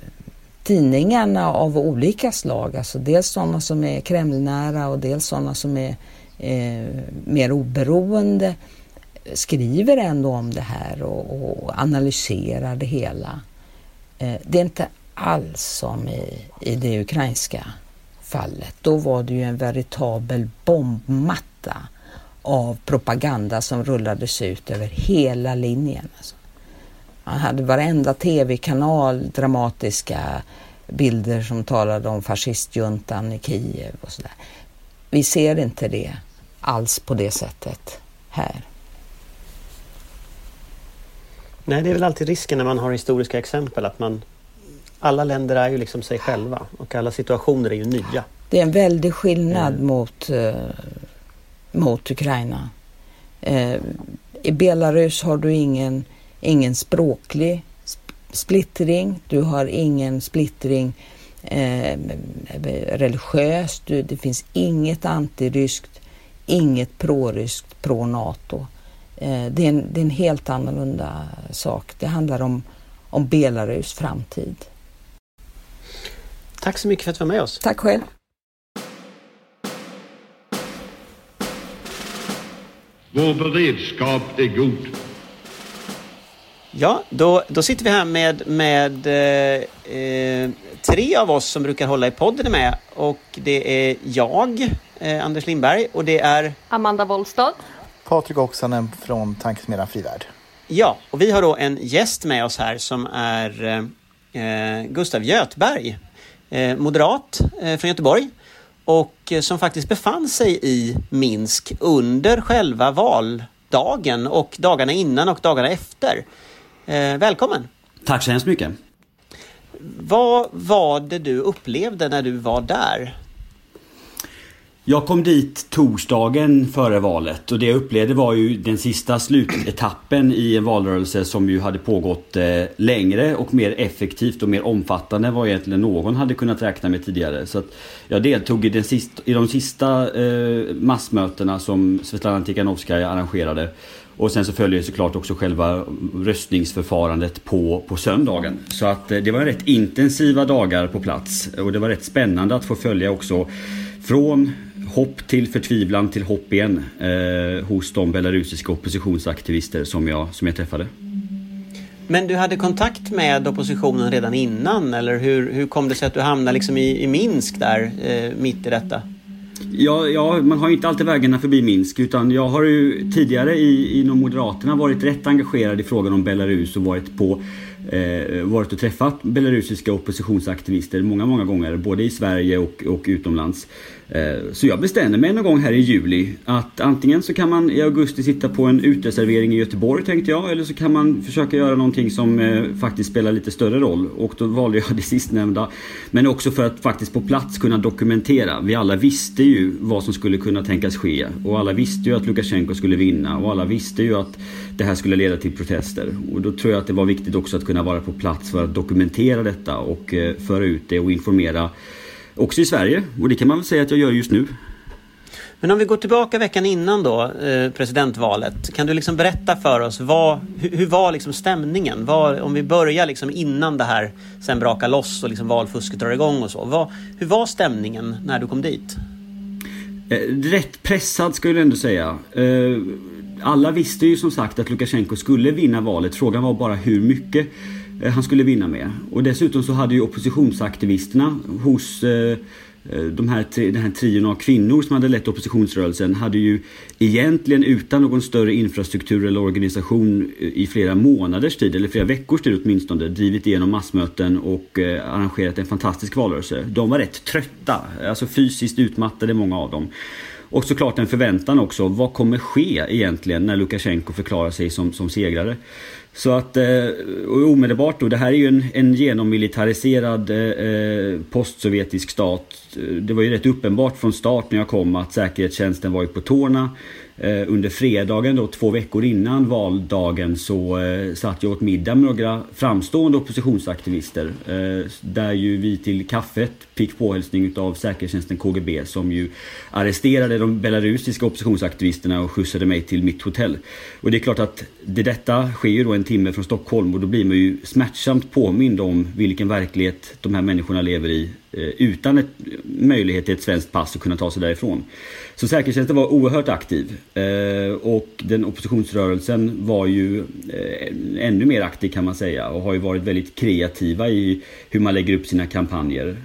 tidningarna av olika slag, alltså dels sådana som är Kremlnära och dels sådana som är eh, mer oberoende, skriver ändå om det här och, och analyserar det hela. Eh, det är inte alls som i, i det ukrainska fallet. Då var det ju en veritabel bombmatta av propaganda som rullades ut över hela linjen. Alltså. Man hade varenda tv-kanal dramatiska bilder som talade om fascistjuntan i Kiev och sådär. Vi ser inte det alls på det sättet här. Nej, det är väl alltid risken när man har historiska exempel att man... Alla länder är ju liksom sig själva och alla situationer är ju nya. Det är en väldig skillnad Mm. mot, eh, mot Ukraina. Eh, I Belarus har du ingen, ingen språklig sp- splittring. Du har ingen splittring eh, religiöst. Du, det finns inget antiryskt, inget proryskt, pro-NATO. Eh, det, är en, det är en helt annorlunda sak. Det handlar om, om Belarus framtid. Tack så mycket för att du var med oss. Tack själv. Vår beredskap är god. Ja, då, då sitter vi här med, med eh, eh, tre av oss som brukar hålla i podden med. Och det är jag, eh, Anders Lindberg, och det är Amanda Wollstad. Patrik Oksanen från Tankesmedjan Frivärd. Ja, och vi har då en gäst med oss här som är eh, Gustav Göthberg, eh, moderat eh, från Göteborg och eh, som faktiskt befann sig i Minsk under själva val, valdagen och dagarna innan och dagarna efter. Eh, välkommen! Tack så hemskt mycket! Vad var det du upplevde när du var där? Jag kom dit torsdagen före valet och det jag upplevde var ju den sista slutetappen i en valrörelse som ju hade pågått eh, längre och mer effektivt och mer omfattande än vad egentligen någon hade kunnat räkna med tidigare. Så att jag deltog i, den sist, i de sista eh, massmötena som Svetlana Tikhanovskaja arrangerade. Och sen så följer såklart också själva röstningsförfarandet på, på söndagen. Så att eh, det var rätt intensiva dagar på plats och det var rätt spännande att få följa också från hopp till förtvivlan till hopp igen eh, hos de belarusiska oppositionsaktivister som jag, som jag träffade. Men du hade kontakt med oppositionen redan innan eller hur, hur kom det sig att du hamnade liksom i, i Minsk där eh, mitt i detta? Ja, ja, man har ju inte alltid vägarna förbi Minsk utan jag har ju tidigare i, inom Moderaterna varit rätt engagerad i frågan om Belarus och varit på eh, varit och träffat belarusiska oppositionsaktivister många, många gånger både i Sverige och, och utomlands. Eh, så jag bestämde mig någon gång här i juli att antingen så kan man i augusti sitta på en uteservering i Göteborg tänkte jag eller så kan man försöka göra någonting som eh, faktiskt spelar lite större roll och då valde jag <laughs> det sistnämnda. Men också för att faktiskt på plats kunna dokumentera. Vi alla visste ju vad som skulle kunna tänkas ske och alla visste ju att Lukasjenko skulle vinna och alla visste ju att det här skulle leda till protester. Och då tror jag att det var viktigt också att kunna vara på plats för att dokumentera detta och eh, föra ut det och informera också i Sverige. Och det kan man väl säga att jag gör just nu. Men om vi går tillbaka veckan innan då, eh, presidentvalet. Kan du liksom berätta för oss, vad, hur, var liksom stämningen? Vad, om vi börjar liksom innan det här sen brakar loss och liksom valfusket drar igång och så. Vad, hur var stämningen när du kom dit? Eh, rätt pressad skulle jag ändå säga. Eh, alla visste ju som sagt att Lukasjenko skulle vinna valet. Frågan var bara hur mycket. Eh, han skulle vinna med. Och dessutom så hade ju oppositionsaktivisterna hos eh, eh, de här, den här trion av kvinnor som hade lett oppositionsrörelsen hade ju egentligen utan någon större infrastruktur eller organisation i flera månaders tid, eller flera veckors tid åtminstone, drivit igenom massmöten och arrangerat en fantastisk valrörelse. De var rätt trötta, alltså fysiskt utmattade många av dem. Och såklart en förväntan också. Vad kommer ske egentligen när Lukasjenko förklarar sig som, som segrare? Så att eh, och omedelbart då, det här är ju en, en genommilitariserad eh, eh postsovjetisk stat. Eh, det var ju rätt uppenbart från start när jag kom att säkerhetstjänsten var ju på tårna. Eh, under fredagen då, två veckor innan valdagen så eh, satt jag åt middag med några framstående oppositionsaktivister. Eh, där ju vi till kaffet fick påhälsning av säkerhetstjänsten KGB som ju arresterade de belarusiska oppositionsaktivisterna och skjutsade mig till mitt hotell. Och det är klart att det, detta sker ju då en timme från Stockholm och då blir man ju smärtsamt påmind om vilken verklighet de här människorna lever i Eh, utan ett, möjlighet till ett svenskt pass att kunna ta sig därifrån. Så säkerhetstjänsten var oerhört aktiv eh, och den oppositionsrörelsen var ju eh, ännu mer aktiv kan man säga och har ju varit väldigt kreativa i hur man lägger upp sina kampanjer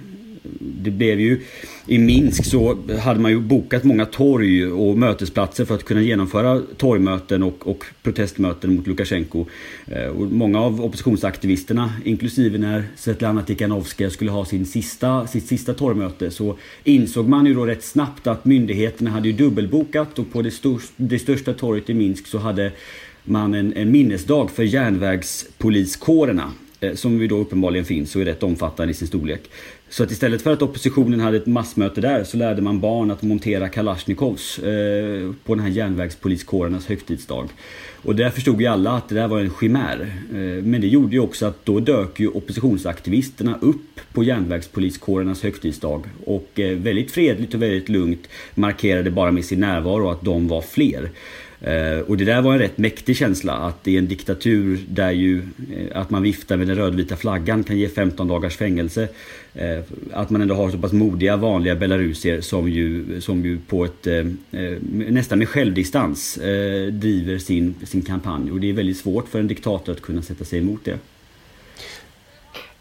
det blev ju i Minsk så hade man ju bokat många torg och mötesplatser för att kunna genomföra torgmöten och, och protestmöten mot Lukasjenko. Eh, och många av oppositionsaktivisterna, inklusive när Svetlana Tikhanovskaja skulle ha sin sista, sitt sista torgmöte, så insåg man ju då rätt snabbt att myndigheterna hade ju dubbelbokat och på det, största, det största torget i Minsk så hade man en, en minnesdag för järnvägspoliskårerna eh, som ju då uppenbarligen finns och är rätt omfattande i sin storlek. Så att istället för att oppositionen hade ett massmöte där så lärde man barn att montera kalasjnikovs eh, på den här järnvägspoliskårernas högtidsdag. Och där förstod ju alla att det där var en chimär. Eh, men det gjorde ju också att då dök ju oppositionsaktivisterna upp på järnvägspoliskårernas högtidsdag och eh, väldigt fredligt och väldigt lugnt markerade bara med sin närvaro att de var fler. Eh, och det där var en rätt mäktig känsla att det är en diktatur där ju eh, att man viftar med den rödvita flaggan kan ge 15 dagars fängelse. Eh, att man ändå har så pass modiga vanliga belarusier som ju, som ju på ett nästan med självdistans driver sin, sin kampanj. Och det är väldigt svårt för en diktator att kunna sätta sig emot det.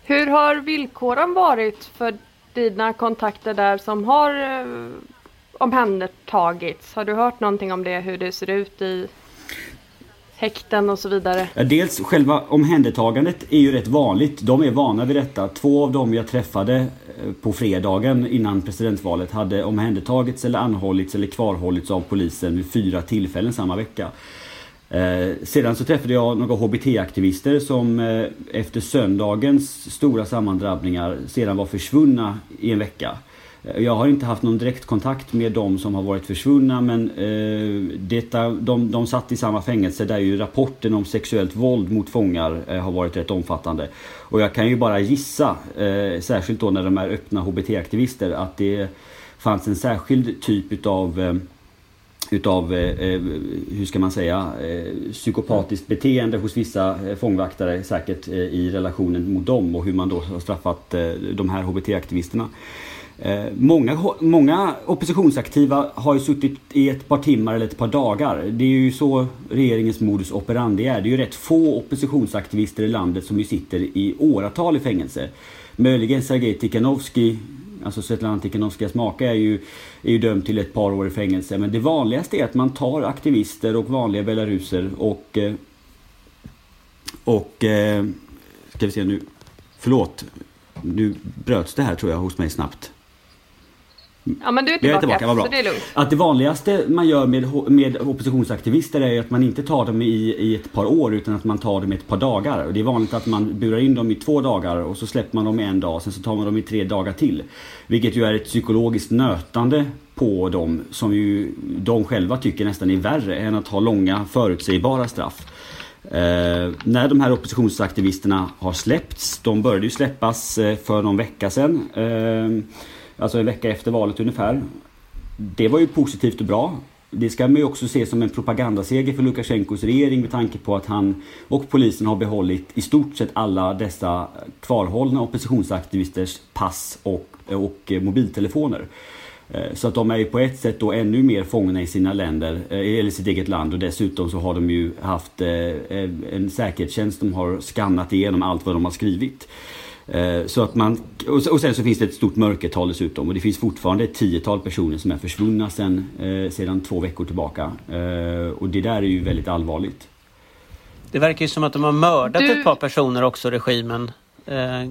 Hur har villkoren varit för dina kontakter där som har omhändertagits? Har du hört någonting om det, hur det ser ut i häkten och så vidare? Ja, dels själva omhändertagandet är ju rätt vanligt. De är vana vid detta. Två av dem jag träffade eh, på fredagen innan presidentvalet hade omhändertagits eller anhållits eller kvarhållits av polisen vid fyra tillfällen samma vecka. Eh, sedan så träffade jag några HBT-aktivister som eh, efter söndagens stora sammandrabbningar sedan var försvunna i en vecka. Jag har inte haft någon direktkontakt med de som har varit försvunna men eh, detta, de, de satt i samma fängelse där ju rapporten om sexuellt våld mot fångar eh, har varit rätt omfattande. Och jag kan ju bara gissa, eh, särskilt då när de är öppna HBT-aktivister, att det fanns en särskild typ utav eh, utav, eh, eh hur ska man säga, eh, psykopatiskt beteende hos vissa eh, fångvaktare säkert eh, i relationen mot dem och hur man då har straffat eh, de här HBT-aktivisterna. Eh, många, många oppositionsaktiva har ju suttit i ett par timmar eller ett par dagar. Det är ju så regeringens modus operandi är. Det är ju rätt få oppositionsaktivister i landet som ju sitter i åratal i fängelse. Möjligen Sergej Tikhanovsky, alltså Svetlana Tikhanovskajas make, är ju, är ju dömd till ett par år i fängelse. Men det vanligaste är att man tar aktivister och vanliga belaruser och... Eh, och... Eh, ska vi se nu. Förlåt. Nu bröts det här tror jag hos mig snabbt. Ja men du är tillbaka, tillbaka vad bra. så det är lugnt. Att det vanligaste man gör med, med oppositionsaktivister är att man inte tar dem i, i ett par år utan att man tar dem i ett par dagar. Och det är vanligt att man burar in dem i två dagar och så släpper man dem i en dag. Sen så tar man dem i tre dagar till. Vilket ju är ett psykologiskt nötande på dem som ju de själva tycker nästan är värre än att ha långa förutsägbara straff. Eh, när de här oppositionsaktivisterna har släppts, de började ju släppas eh, för någon vecka sedan. Eh, Alltså en vecka efter valet ungefär. Det var ju positivt och bra. Det ska man ju också se som en propagandaseger för Lukasjenkos regering med tanke på att han och polisen har behållit i stort sett alla dessa kvarhållna oppositionsaktivisters pass och, och mobiltelefoner. Eh, så att de är ju på ett sätt då ännu mer fångna i sina länder, eh, eller sitt eget land och dessutom så har de ju haft eh, en säkerhetstjänst som har skannat igenom allt vad de har skrivit. Eh, så att man, och sen så finns det ett stort mörkertal dessutom och det finns fortfarande ett tiotal personer som är försvunna sedan, eh, sedan två veckor tillbaka. Eh, och det där är ju väldigt allvarligt. Det verkar ju som att de har mördat Du- ett par personer också, regimen.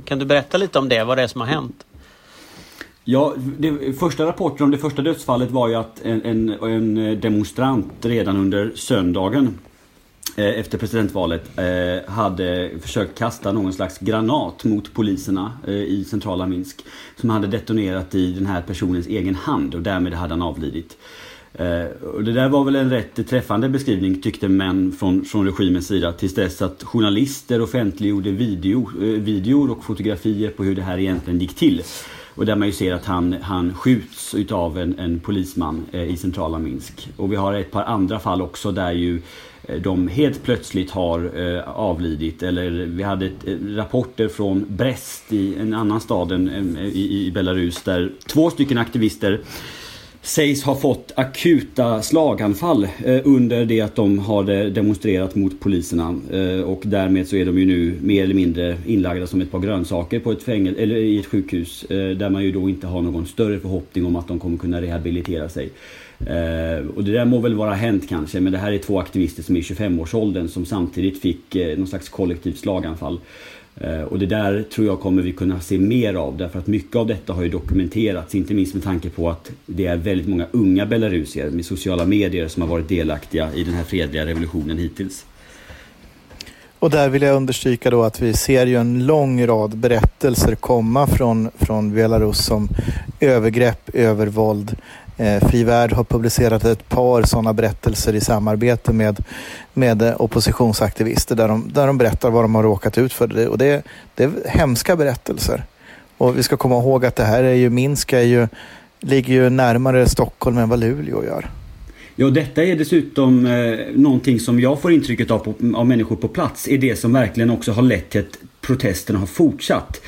Kan du berätta lite om det, vad det är som har hänt? Ja, det, första rapporten om det första dödsfallet var ju att en, en, en demonstrant redan under söndagen Eh, efter presidentvalet eh, hade försökt kasta någon slags granat mot poliserna eh, i centrala Minsk. Som hade detonerat i den här personens egen hand och därmed hade han avlidit. Och det där var väl en rätt träffande beskrivning tyckte män från, från regimens sida tills dess att journalister offentliggjorde video, videor och fotografier på hur det här egentligen gick till. Och där man ju ser att han, han skjuts utav en, en polisman i centrala Minsk. Och vi har ett par andra fall också där ju Eh, de helt plötsligt har eh, avlidit. Eller vi hade eh, rapporter från Brest i en annan stad än, i, Belarus där två stycken aktivister sägs ha fått akuta slaganfall under det att de har demonstrerat mot poliserna. Och därmed så är de ju nu mer eller mindre inlagda som ett par grönsaker på ett fängel eller i ett sjukhus. Där man ju då inte har någon större förhoppning om att de kommer kunna rehabilitera sig. Eh, och det där må väl vara hänt kanske, men det här är två aktivister som är i 25-årsåldern som samtidigt fick eh, någon slags kollektivt slaganfall. Eh, Och det där tror jag kommer vi kunna se mer av därför att mycket av detta har ju dokumenterats inte minst med tanke på att det är väldigt många unga belarusier med sociala medier som har varit delaktiga i den här fredliga revolutionen hittills. Och där vill jag understryka då att vi ser ju en lång rad berättelser komma från, från Belarus som övergrepp, övervåld. Eh, Fri Värld har publicerat ett par sådana berättelser i samarbete med, med eh, oppositionsaktivister där de, där de berättar vad de har råkat ut för. Det, och det, det är hemska berättelser. Och vi ska komma ihåg att det här är ju, Minsk är ju, ligger ju närmare Stockholm än vad Luleå gör. Ja, detta är dessutom eh, någonting som jag får intrycket av, på, av människor på plats är det som verkligen också har lett till ett protesterna har fortsatt.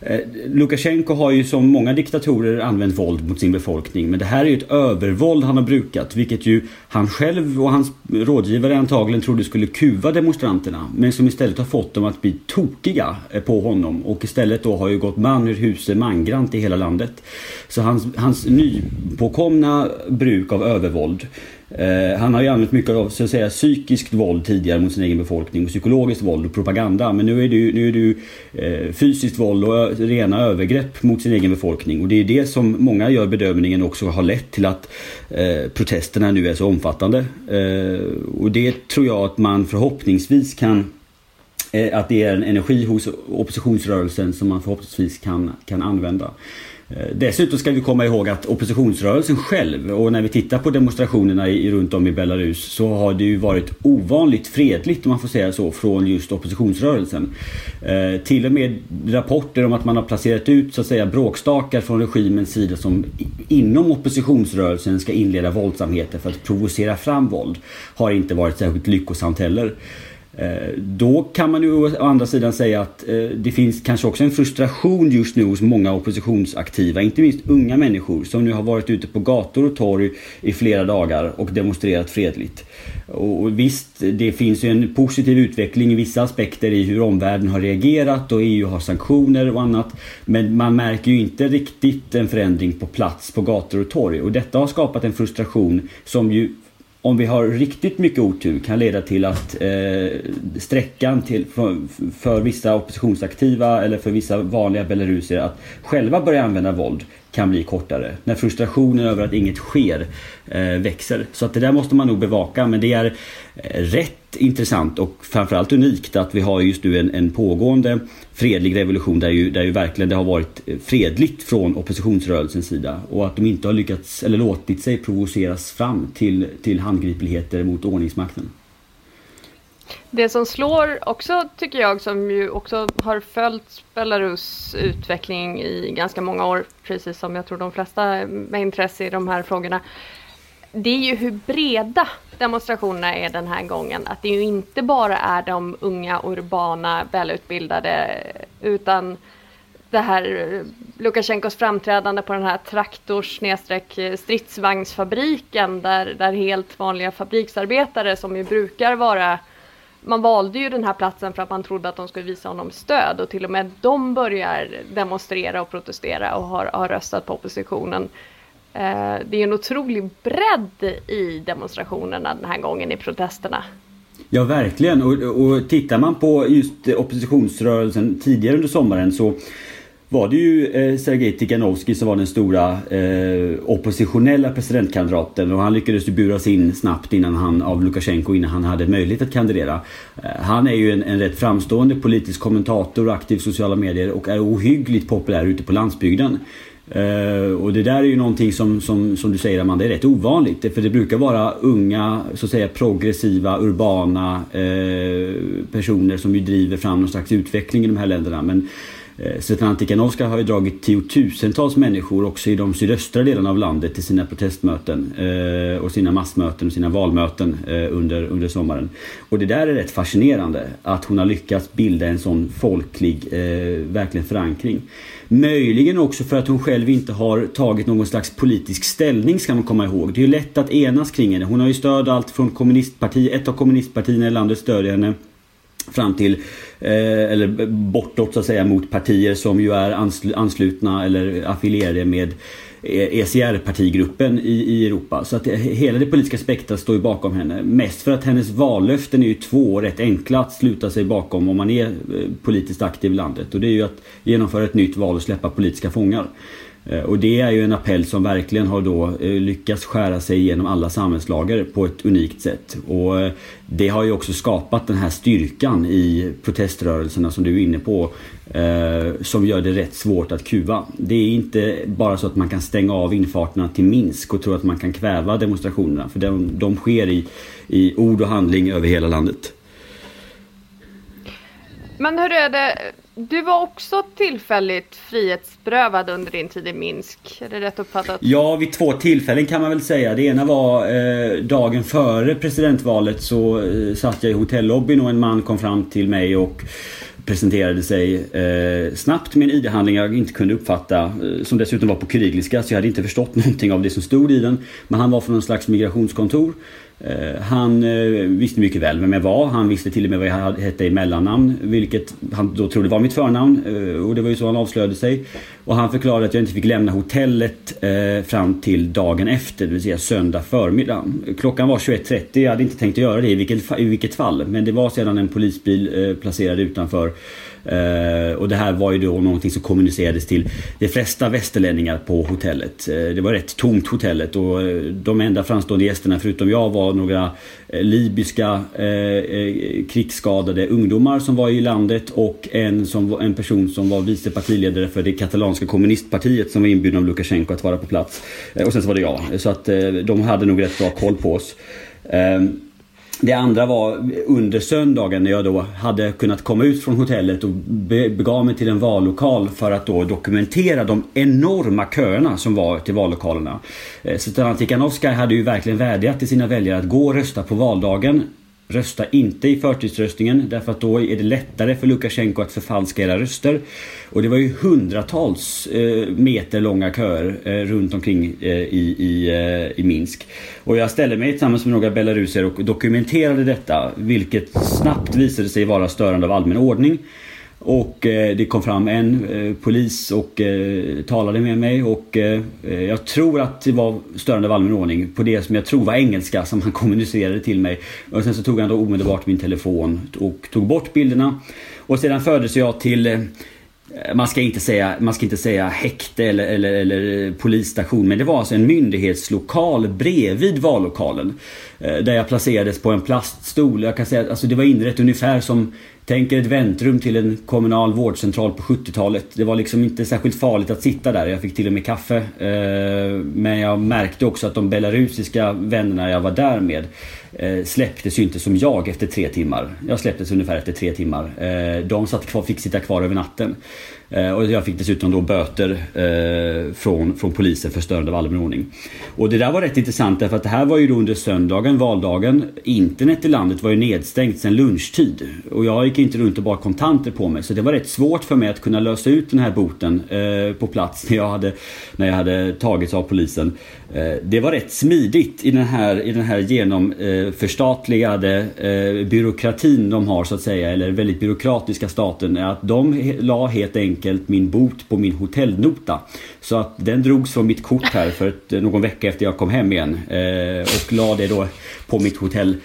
Eh, Lukasjenko har ju som många diktatorer använt våld mot sin befolkning men det här är ju ett övervåld han har brukat vilket ju han själv och hans rådgivare antagligen trodde skulle kuva demonstranterna men som istället har fått dem att bli tokiga eh, på honom och istället då har ju gått man ur huse mangrant i hela landet. Så hans, hans nypåkomna bruk av övervåld Eh, han har ju använt mycket av så att säga, psykiskt våld tidigare mot sin egen befolkning. Psykologiskt våld och propaganda. Men nu är det ju, nu är det ju eh, fysiskt våld och rena övergrepp mot sin egen befolkning. Och det är det som många gör bedömningen också har lett till att eh, protesterna nu är så omfattande. Eh, och det tror jag att man förhoppningsvis kan eh, att det är en energi hos oppositionsrörelsen som man förhoppningsvis kan, kan använda. Eh, dessutom ska vi komma ihåg att oppositionsrörelsen själv och när vi tittar på demonstrationerna i, runt om i Belarus så har det ju varit ovanligt fredligt om man får säga så från just oppositionsrörelsen. Eh, till och med rapporter om att man har placerat ut så att säga bråkstakar från regimens sida som inom oppositionsrörelsen ska inleda våldsamheter för att provocera fram våld har inte varit särskilt lyckosamt heller. Eh, då kan man ju å andra sidan säga att eh, det finns kanske också en frustration just nu hos många oppositionsaktiva, inte minst unga människor som nu har varit ute på gator och torg i flera dagar och demonstrerat fredligt. Och visst, det finns ju en positiv utveckling i vissa aspekter i hur omvärlden har reagerat och EU har sanktioner och annat. Men man märker ju inte riktigt en förändring på plats på gator och torg och detta har skapat en frustration som ju om vi har riktigt mycket otur kan leda till att eh, sträckan till, för, för, vissa oppositionsaktiva eller för vissa vanliga belarusier att själva börja använda våld kan bli kortare. När frustrationen över att inget sker eh, växer. Så att det där måste man nog bevaka men det är eh, rätt intressant och framförallt unikt att vi har just nu en, en pågående fredlig revolution där ju, där ju verkligen det har varit eh, fredligt från oppositionsrörelsens sida och att de inte har lyckats eller låtit sig provoceras fram till, till handgripligheter mot ordningsmakten. Det som slår också tycker jag som ju också har följt Belarus utveckling i ganska många år, precis som jag tror de flesta med intresse i de här frågorna. Det är ju hur breda demonstrationerna är den här gången. Att det ju inte bara är de unga, urbana, välutbildade utan det här Lukasjenkos framträdande på den här traktors stridsvagnsfabriken där, där helt vanliga fabriksarbetare som ju brukar vara man valde ju den här platsen för att man trodde att de skulle visa honom stöd och till och med de börjar demonstrera och protestera och har, har röstat på oppositionen. Eh, det är en otrolig bredd i demonstrationerna den här gången i protesterna. Ja verkligen och, och tittar man på just oppositionsrörelsen tidigare under sommaren så var det ju eh, Sergej Tikhanovskij som var den stora eh, oppositionella presidentkandidaten och han lyckades ju buras in snabbt innan han, av Lukasjenko innan han hade möjlighet att kandidera. Eh, han är ju en, en rätt framstående politisk kommentator, aktiv i sociala medier och är ohyggligt populär ute på landsbygden. Uh, och det där är ju någonting som, som, som du säger Amanda, är rätt ovanligt. För det brukar vara unga, så att säga progressiva, urbana uh, personer som ju driver fram någon slags utveckling i de här länderna. Men Eh, Svetlana Tikhanovskaja har ju dragit tiotusentals människor också i de sydöstra delarna av landet till sina protestmöten eh, och sina massmöten och sina valmöten eh, under, under sommaren. Och det där är rätt fascinerande att hon har lyckats bilda en sån folklig verkligen förankring. Möjligen också för att hon själv inte har tagit någon slags politisk ställning ska man komma ihåg. Det är ju lätt att enas kring henne. Hon har ju stöd allt från kommunistparti, ett av kommunistpartierna i landet stödjer henne fram till, Eh, eller bortåt så att säga, mot partier som ju är anslutna eller affilierade med ECR-partigruppen i, i Europa. Så att det, hela det politiska spektrat står ju bakom henne. Mest för att hennes vallöften är ju två rätt enkla att sluta sig bakom om man är eh, politiskt aktiv i landet. Och det är ju att genomföra ett nytt val och släppa politiska fångar. Eh, och det är ju en appell som verkligen har då eh, lyckats skära sig igenom alla samhällslager på ett unikt sätt. Och eh, det har ju också skapat den här styrkan i proteströrelserna som du är inne på. Som gör det rätt svårt att kuva. Det är inte bara så att man kan stänga av infarterna till Minsk och tro att man kan kväva demonstrationerna. För de, de sker i, i ord och handling över hela landet. Men hur är det, du var också tillfälligt frihetsberövad under din tid i Minsk. Är det rätt uppfattat? Ja, vid två tillfällen kan man väl säga. Det ena var eh, dagen före presidentvalet så eh, satt jag i hotellobbyn och en man kom fram till mig och presenterade sig eh, snabbt med en ID-handling jag inte kunde uppfatta. Eh, som dessutom var på kyrilliska så jag hade inte förstått <laughs> någonting av det som stod i den. Men han var från någon slags migrationskontor. Eh, han eh, visste mycket väl vem jag var. Han visste till och med vad jag hette i mellannamn. Vilket han då trodde var mitt förnamn. Eh, och det var ju så han avslöjade sig. Och han förklarade att jag inte fick lämna hotellet fram till dagen efter. Det vill säga söndag förmiddag. Klockan var 21.30. Jag hade inte tänkt att göra det i vilket, i vilket fall. Men det var sedan en polisbil placerad utanför Eh, och det här var ju då någonting som kommunicerades till de flesta västerlänningar på hotellet. Eh, det var rätt tomt hotellet och eh, de enda framstående gästerna förutom jag var några libyska krigsskadade ungdomar som var i landet och en, som, en person som var vice partiledare för det katalanska kommunistpartiet som var inbjuden av Lukasjenko att vara på plats. och sen så var det jag. Så att de hade nog rätt bra koll på oss. Ehm, det andra var under söndagen när jag då hade kunnat komma ut från hotellet och begav mig till en vallokal för att då dokumentera de enorma köerna som var till vallokalerna. Eh, Svetlana Tikhanovskaja hade ju verkligen vädjat till sina väljare att gå och rösta på valdagen Rösta inte i förtidsröstningen därför att då är det lättare för Lukasjenko att förfalska era röster. Och det var ju hundratals eh, meter långa köer eh, runt omkring eh, i, i, eh, i Minsk. Och jag ställde mig tillsammans med några belaruser och dokumenterade detta vilket snabbt visade sig vara störande av allmän ordning. Och eh, det kom fram en eh, polis och eh, talade med mig och eh, eh, jag tror att det var störande av allmän ordning på det som jag tror var engelska som han <laughs> kommunicerade till mig. Och sen så tog han då omedelbart min telefon och tog bort bilderna. Och sedan fördes jag till eh, Eh, man ska inte säga, man ska inte säga häkte eller, eller, eller eh, polisstation men det var alltså en myndighetslokal bredvid vallokalen. Eh, där jag placerades på en plaststol. Jag kan säga att alltså det var inrett ungefär som Tänk er ett väntrum till en kommunal vårdcentral på 70-talet. Det var liksom inte särskilt farligt att sitta där. Jag fick till och med kaffe. Men jag märkte också att de belarusiska vännerna jag var där med Eh, släpptes ju inte som jag efter tre timmar. Jag släpptes ungefär efter tre timmar. Eh, de satt kvar, fick sitta kvar över natten. Eh, och jag fick dessutom då böter eh, från, från polisen för störande av allmän ordning. Och det där var rätt intressant därför att det här var ju då under söndagen, valdagen. Internet i landet var ju nedstängt sedan lunchtid. Och jag gick inte runt och bar kontanter på mig. Så det var rätt svårt för mig att kunna lösa ut den här boten eh, på plats när jag hade, när jag hade tagits av polisen. Eh, det var rätt smidigt i den här, i den här genomförstatligade eh, eh, byråkratin de har så att säga, eller väldigt byråkratiska staten, att de la helt enkelt min bot på min hotellnota. Så att den drogs från mitt kort här för ett, någon vecka efter jag kom hem igen och la det då på mitt hotell.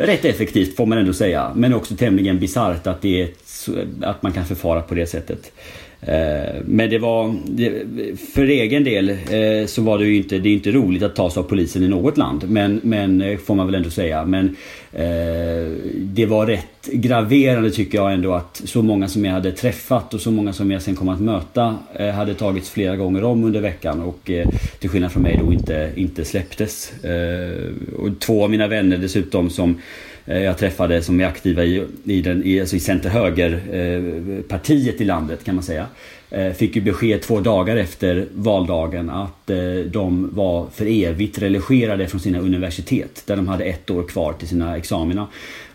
Rätt effektivt får man ändå säga, men också tämligen bisarrt att, att man kan förfara på det sättet. Eh, men det var, för egen del eh, så var det ju inte, det är inte roligt att tas av polisen i något land. Men, men eh, får man väl ändå säga. Men det var rätt graverande tycker jag ändå att så många som jag hade träffat och så många som jag sen kom att möta hade tagits flera gånger om under veckan och till skillnad från mig då inte, inte släpptes. Och två av mina vänner dessutom som Eh, jag träffade som är aktiva i, i, den, i, alltså i center-höger-partiet eh, i landet kan man säga. Eh, fick ju besked två dagar efter valdagen att de var för evigt relegerade från sina universitet där de hade ett år kvar till sina examina.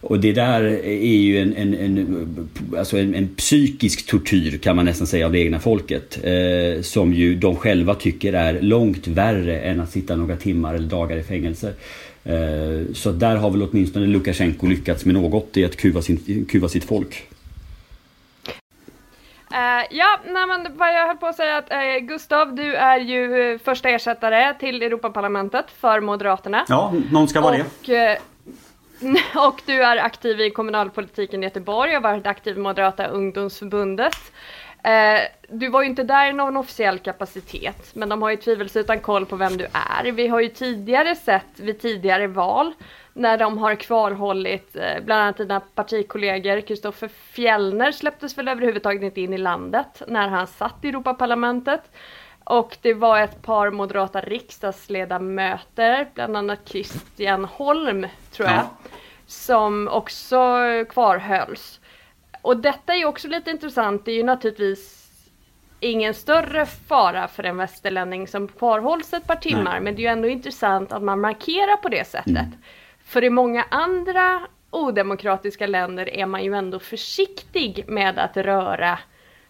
Och det där är ju en, en, en, alltså en, en psykisk tortyr kan man nästan säga av det egna folket. Eh, som ju de själva tycker är långt värre än att sitta några timmar eller dagar i fängelse. Eh, så där har väl åtminstone Lukasjenko lyckats med något i att kuva, sin, kuva sitt folk. Uh, ja, nej, men vad jag höll på att säga att uh, Gustav, du är ju första ersättare till Europaparlamentet för Moderaterna. Ja, någon ska vara och, det. Uh, <laughs> och du är aktiv i kommunalpolitiken i Göteborg och har varit aktiv i Moderata ungdomsförbundet. Eh, du var ju inte där i någon officiell kapacitet, men de har ju tvivelsutan koll på vem du är. Vi har ju tidigare sett vid tidigare val när de har kvarhållit eh, bland annat dina partikollegor. Kristoffer Fjellner släpptes väl överhuvudtaget inte in i landet när han satt i Europaparlamentet. Och det var ett par moderata riksdagsledamöter, bland annat Christian Holm tror jag, ja. som också kvarhölls. Och detta är ju också lite intressant. Det är ju naturligtvis ingen större fara för en västerlänning som kvarhålls ett par timmar. Nej. Men det är ju ändå intressant att man markerar på det sättet. Mm. För i många andra odemokratiska länder är man ju ändå försiktig med att röra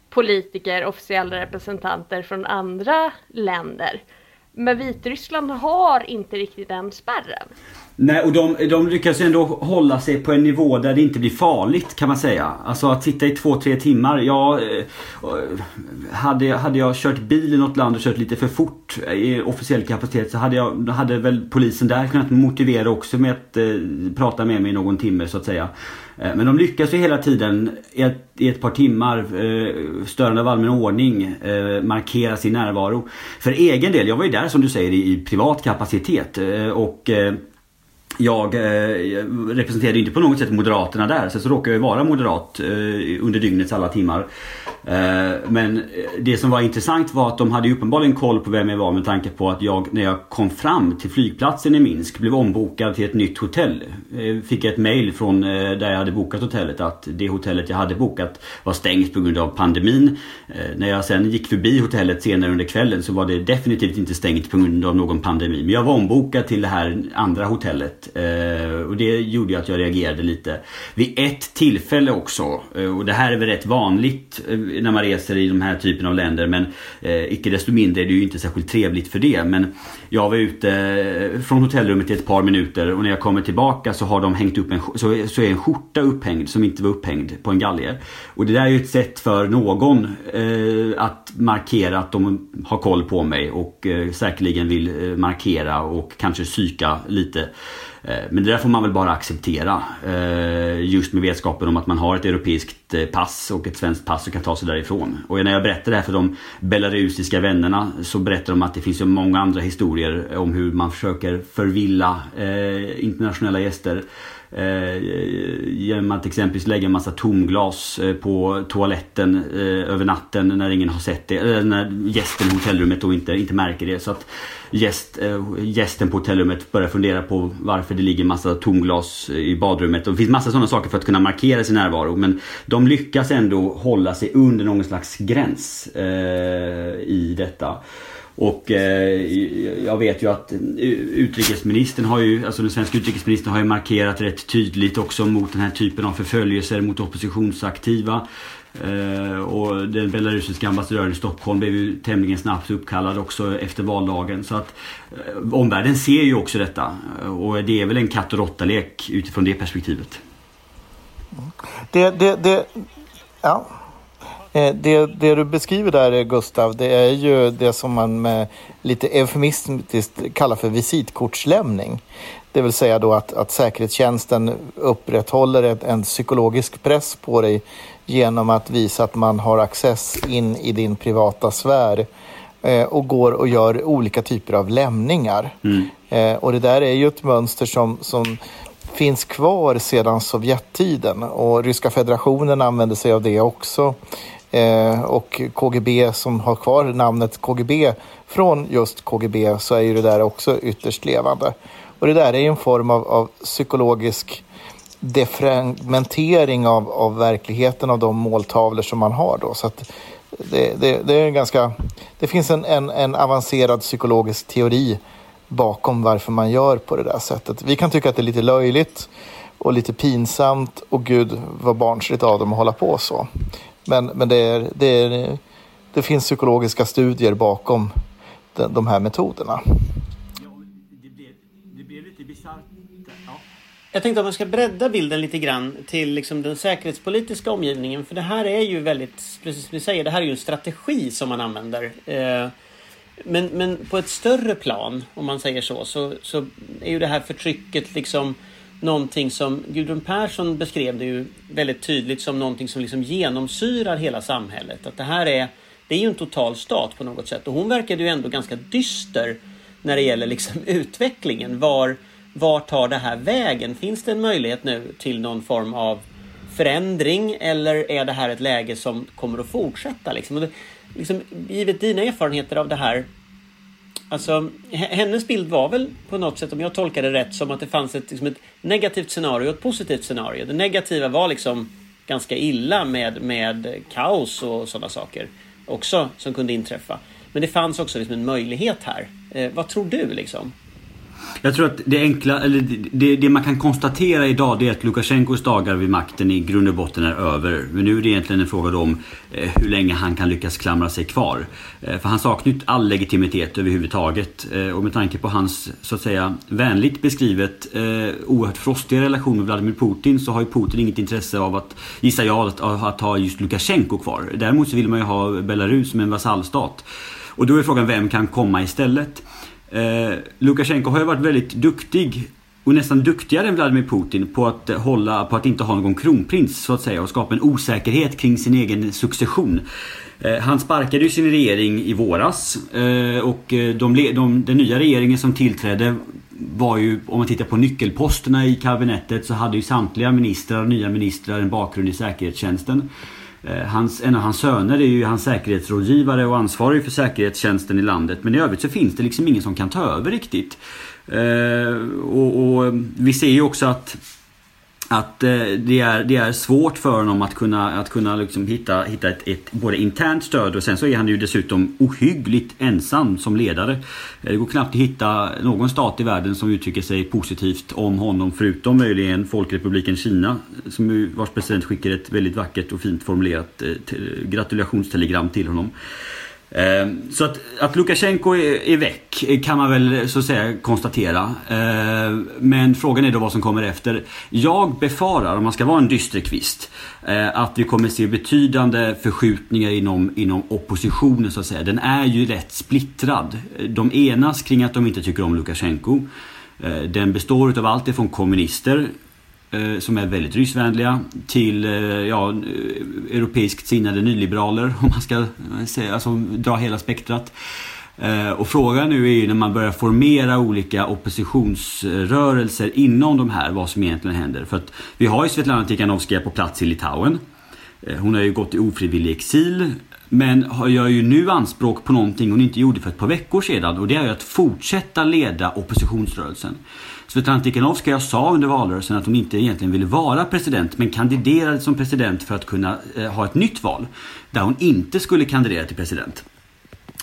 politiker, officiella representanter från andra länder. Men Vitryssland har inte riktigt den spärren. Nej, och de, de lyckas ändå hålla sig på en nivå där det inte blir farligt kan man säga. Alltså att sitta i två, tre timmar. Ja, eh, hade, hade jag kört bil i något land och kört lite för fort i officiell kapacitet så hade, jag, hade väl polisen där kunnat motivera också med att eh, prata med mig i någon timme så att säga. Eh, men de lyckas ju hela tiden i ett, i ett par timmar, eh, störande av allmän ordning, eh, markera sin närvaro. För egen del, jag var ju där som du säger i, i privat kapacitet eh, och eh, jag eh, representerade inte på något sätt Moderaterna där. Sen så råkar jag vara moderat eh, under dygnets alla timmar. Eh, men eh, det som var intressant var att de hade uppenbarligen koll på vem jag var med tanke på att jag när jag kom fram till flygplatsen i Minsk blev ombokad till ett nytt hotell. Eh, fick ett mail från eh, där jag hade bokat hotellet att det hotellet jag hade bokat var stängt på grund av pandemin. Eh, när jag sen gick förbi hotellet senare under kvällen så var det definitivt inte stängt på grund av någon pandemi. Men jag var ombokad till det här andra hotellet Eh, och det gjorde ju att jag reagerade lite. Vid ett tillfälle också, eh, och det här är väl rätt vanligt eh, när man reser i de här typen av länder men eh, icke desto mindre är det ju inte särskilt trevligt för det. Men jag var ute från hotellrummet i ett par minuter och när jag kommer tillbaka så har de hängt upp en, så, så är en skjorta upphängd som inte var upphängd på en galge. Och det där är ju ett sätt för någon eh, att markera att de har koll på mig och eh, säkerligen vill eh, markera och kanske psyka lite. Eh, men det där får man väl bara acceptera. Eh, just med vetskapen om att man har ett europeiskt pass och ett svenskt pass och kan ta sig därifrån. Och när jag berättar det här för de belarusiska vännerna så berättar de att det finns så många andra historier om hur man försöker förvilla internationella gäster. Eh, genom att exempelvis lägga en massa tomglas eh, på toaletten eh, över natten när ingen har sett det. Eller när gästen i hotellrummet då inte, inte märker det. Så att gäst, eh, gästen på hotellrummet börjar fundera på varför det ligger massa tomglas eh, i badrummet. Och det finns massa sådana saker för att kunna markera sin närvaro. Men de lyckas ändå hålla sig under någon slags gräns eh, i detta. Och eh, jag vet ju att utrikesministern har ju, alltså den svenska utrikesministern har ju markerat rätt tydligt också mot den här typen av förföljelser mot oppositionsaktiva. Eh, och den belarusiska ambassadören i Stockholm blev ju tämligen snabbt uppkallad också efter valdagen. Så att eh, omvärlden ser ju också detta. Eh, och det är väl en katt och råttalek utifrån det perspektivet. Det, det, det, ja. Eh, det, det, du beskriver där Gustav, det är ju det som man med lite eufemistiskt kallar för visitkortslämning. Det vill säga då att, att säkerhetstjänsten upprätthåller en, en psykologisk press på dig genom att visa att man har access in i din privata sfär eh, och går och gör olika typer av lämningar. Mm. Eh, och det där är ju ett mönster som, som finns kvar sedan Sovjettiden och Ryska federationen använder sig av det också. Eh, och KGB som har kvar namnet KGB från just KGB så är ju det där också ytterst levande. Och det där är ju en form av, av psykologisk defragmentering av, av verkligheten av de måltavlor som man har då. Så att det, det, det är ganska, det finns en, en, en avancerad psykologisk teori bakom varför man gör på det där sättet. Vi kan tycka att det är lite löjligt och lite pinsamt och gud vad barnsligt av dem att hålla på så. Men, men det, är, det, är, det finns psykologiska studier bakom de, de här metoderna. Jag tänkte att man ska bredda bilden lite grann till liksom den säkerhetspolitiska omgivningen. För det här är ju väldigt, precis som vi säger, det här är ju en strategi som man använder. Eh, men, men på ett större plan, om man säger så, så, så är ju det här förtrycket liksom någonting som Gudrun Persson beskrev det ju väldigt tydligt som någonting som liksom genomsyrar hela samhället. Att det här är, det är ju en total stat på något sätt och hon verkade ju ändå ganska dyster när det gäller liksom <laughs> utvecklingen. Var, var tar det här vägen? Finns det en möjlighet nu till någon form av förändring eller är det här ett läge som kommer att fortsätta? Liksom? Och det, liksom, givet dina erfarenheter av det här Alltså, hennes bild var väl på något sätt, om jag tolkar det rätt, som att det fanns ett, liksom ett negativt scenario och ett positivt scenario. Det negativa var liksom ganska illa med, med kaos och sådana saker också som kunde inträffa. Men det fanns också liksom en möjlighet här. Eh, vad tror du liksom? Jag tror att det enkla, eller det, det, man kan konstatera idag det är att Lukasjenkos dagar vid makten i grund och botten är över. Men nu är det egentligen en fråga om eh, hur länge han kan lyckas klamra sig kvar. Eh, för han saknar ju all legitimitet överhuvudtaget. Eh, och med tanke på hans, så att säga, vänligt beskrivet oerhört frostiga relation med Vladimir Putin så har ju Putin inget intresse av att, gissar jag, att, att ha just Lukasjenko kvar. Däremot så vill man ju ha Belarus som en vasallstat. Och då är frågan vem kan komma istället? Eh, Lukasjenko har ju varit väldigt duktig och nästan duktigare än Vladimir Putin på att hålla, på att inte ha någon kronprins så att säga och skapa en osäkerhet kring sin egen succession. Eh, han sparkade ju sin regering i våras eh, och eh, de, de, den nya regeringen som tillträdde var ju, om man tittar på nyckelposterna i kabinettet så hade ju samtliga ministrar, nya ministrar en bakgrund i säkerhetstjänsten. Eh, hans, en av hans söner är ju hans säkerhetsrådgivare och ansvarig för säkerhetstjänsten i landet. Men i övrigt så finns det liksom ingen som kan ta över riktigt. Eh, och, och vi ser ju också att att eh, det, är, det är svårt för honom att kunna, att kunna liksom hitta, hitta ett, ett både internt stöd och sen så är han ju dessutom ohyggligt ensam som ledare. Eh, det går knappt att hitta någon stat i världen som uttrycker sig positivt om honom förutom möjligen Folkrepubliken Kina som vars president skickar ett väldigt vackert och fint formulerat eh, gratulationstelegram till honom. Ehm, så att, att Lukasjenko är, är väck kan man väl så att säga konstatera. Ehm, men frågan är då vad som kommer efter. Jag befarar, om man ska vara en dysterkvist, eh, att vi kommer se betydande förskjutningar inom, inom oppositionen så att säga. Den är ju rätt splittrad. De enas kring att de inte tycker om Lukasjenko. Ehm, den består av allt ifrån kommunister Eh, som är väldigt ryssvänliga till eh, ja, eh, europeiskt sinnade nyliberaler <laughs> om man ska säga, alltså, dra hela spektrat. Och frågan nu är ju när man börjar formera olika oppositionsrörelser inom de här vad som egentligen händer. För att vi har ju Svetlana Tikhanovskaja på plats i Litauen. Hon har ju gått i ofrivillig exil men gör ju nu anspråk på någonting hon inte gjorde för ett par veckor sedan och det är ju att fortsätta leda oppositionsrörelsen. Svetlana Tikhanovskaja sa under valrörelsen att hon inte egentligen ville vara president men kandiderade som president för att kunna eh, ha ett nytt val där hon inte skulle kandidera till president.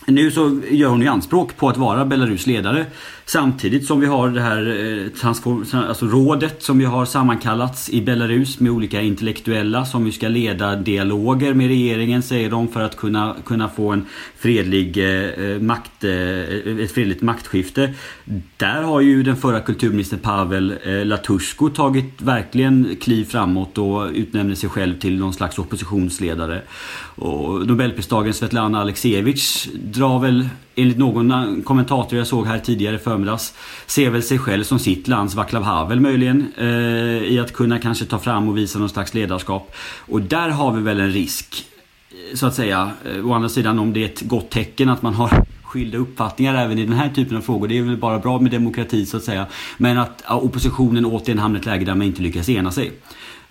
Nu så gör hon ju anspråk på att vara Belarus ledare samtidigt som vi har det här eh, transform, alltså rådet som vi har sammankallats i Belarus med olika intellektuella som ju ska leda dialoger med regeringen säger de för att kunna, kunna få en fredlig eh, eh makt, eh, ett fredligt maktskifte. Där har ju den förra kulturministern Pavel eh, Latushko tagit verkligen kliv framåt och utnämner sig själv till någon slags oppositionsledare. Och Nobelpristagaren Svetlana Aleksijevitj drar väl enligt någon kommentator jag såg här tidigare förmiddags ser väl sig själv som sitt lands Vaclav Havel möjligen eh, i att kunna kanske ta fram och visa någon slags ledarskap. Och där har vi väl en risk eh, så att säga. Eh, å andra sidan om det är ett gott tecken att man har <laughs> skilda uppfattningar även i den här typen av frågor. Det är väl bara bra med demokrati så att säga. Men att oppositionen återigen hamnar i ett läge där man inte lyckas ena sig.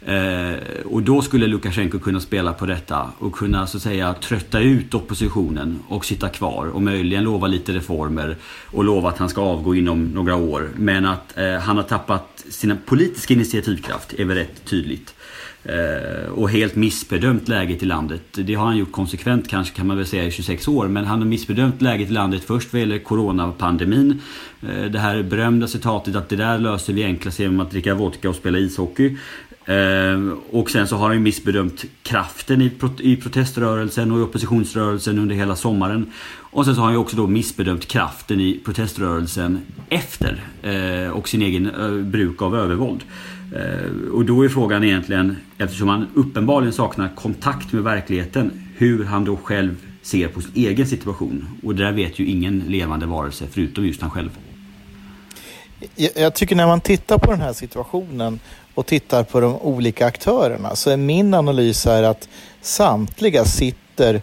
Eh, och då skulle Lukasjenko kunna spela på detta och kunna så att säga trötta ut oppositionen och sitta kvar och möjligen lova lite reformer och lova att han ska avgå inom några år. Men att eh, han har tappat sin politiska initiativkraft är väl rätt tydligt. Eh, och helt missbedömt läget i landet. Det har han gjort konsekvent kanske kan man väl säga i 26 år. Men han har missbedömt läget i landet först vad gäller coronapandemin. Eh, det här berömda citatet att det där löser vi enklast genom att dricka vodka och spela ishockey. Eh, och sen så har han ju missbedömt kraften i, i proteströrelsen och i oppositionsrörelsen under hela sommaren. Och sen så har han ju också då missbedömt kraften i proteströrelsen efter eh, och sin egen eh, bruk av övervåld. Eh, och då är frågan egentligen, eftersom han uppenbarligen saknar kontakt med verkligheten, hur han då själv ser på sin egen situation. Och det där vet ju ingen levande varelse förutom just han själv. Jag tycker när man tittar på den här situationen och tittar på de olika aktörerna så är min analys här att samtliga sitter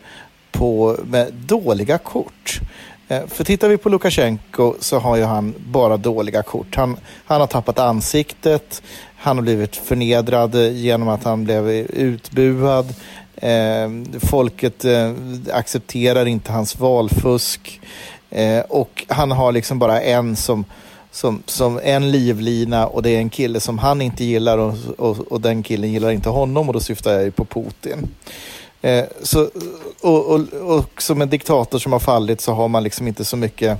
på med dåliga kort. Eh, för tittar vi på Lukasjenko så har ju han bara dåliga kort. Han, han har tappat ansiktet, han har blivit förnedrad genom att han blev utbuad. Eh, folket eh, accepterar inte hans valfusk. Eh, och han har liksom bara en som som, som en livlina och det är en kille som han inte gillar och, och, och den killen gillar inte honom och då syftar jag ju på Putin. Eh, så, och, och, och, som en diktator som har fallit så har man liksom inte så mycket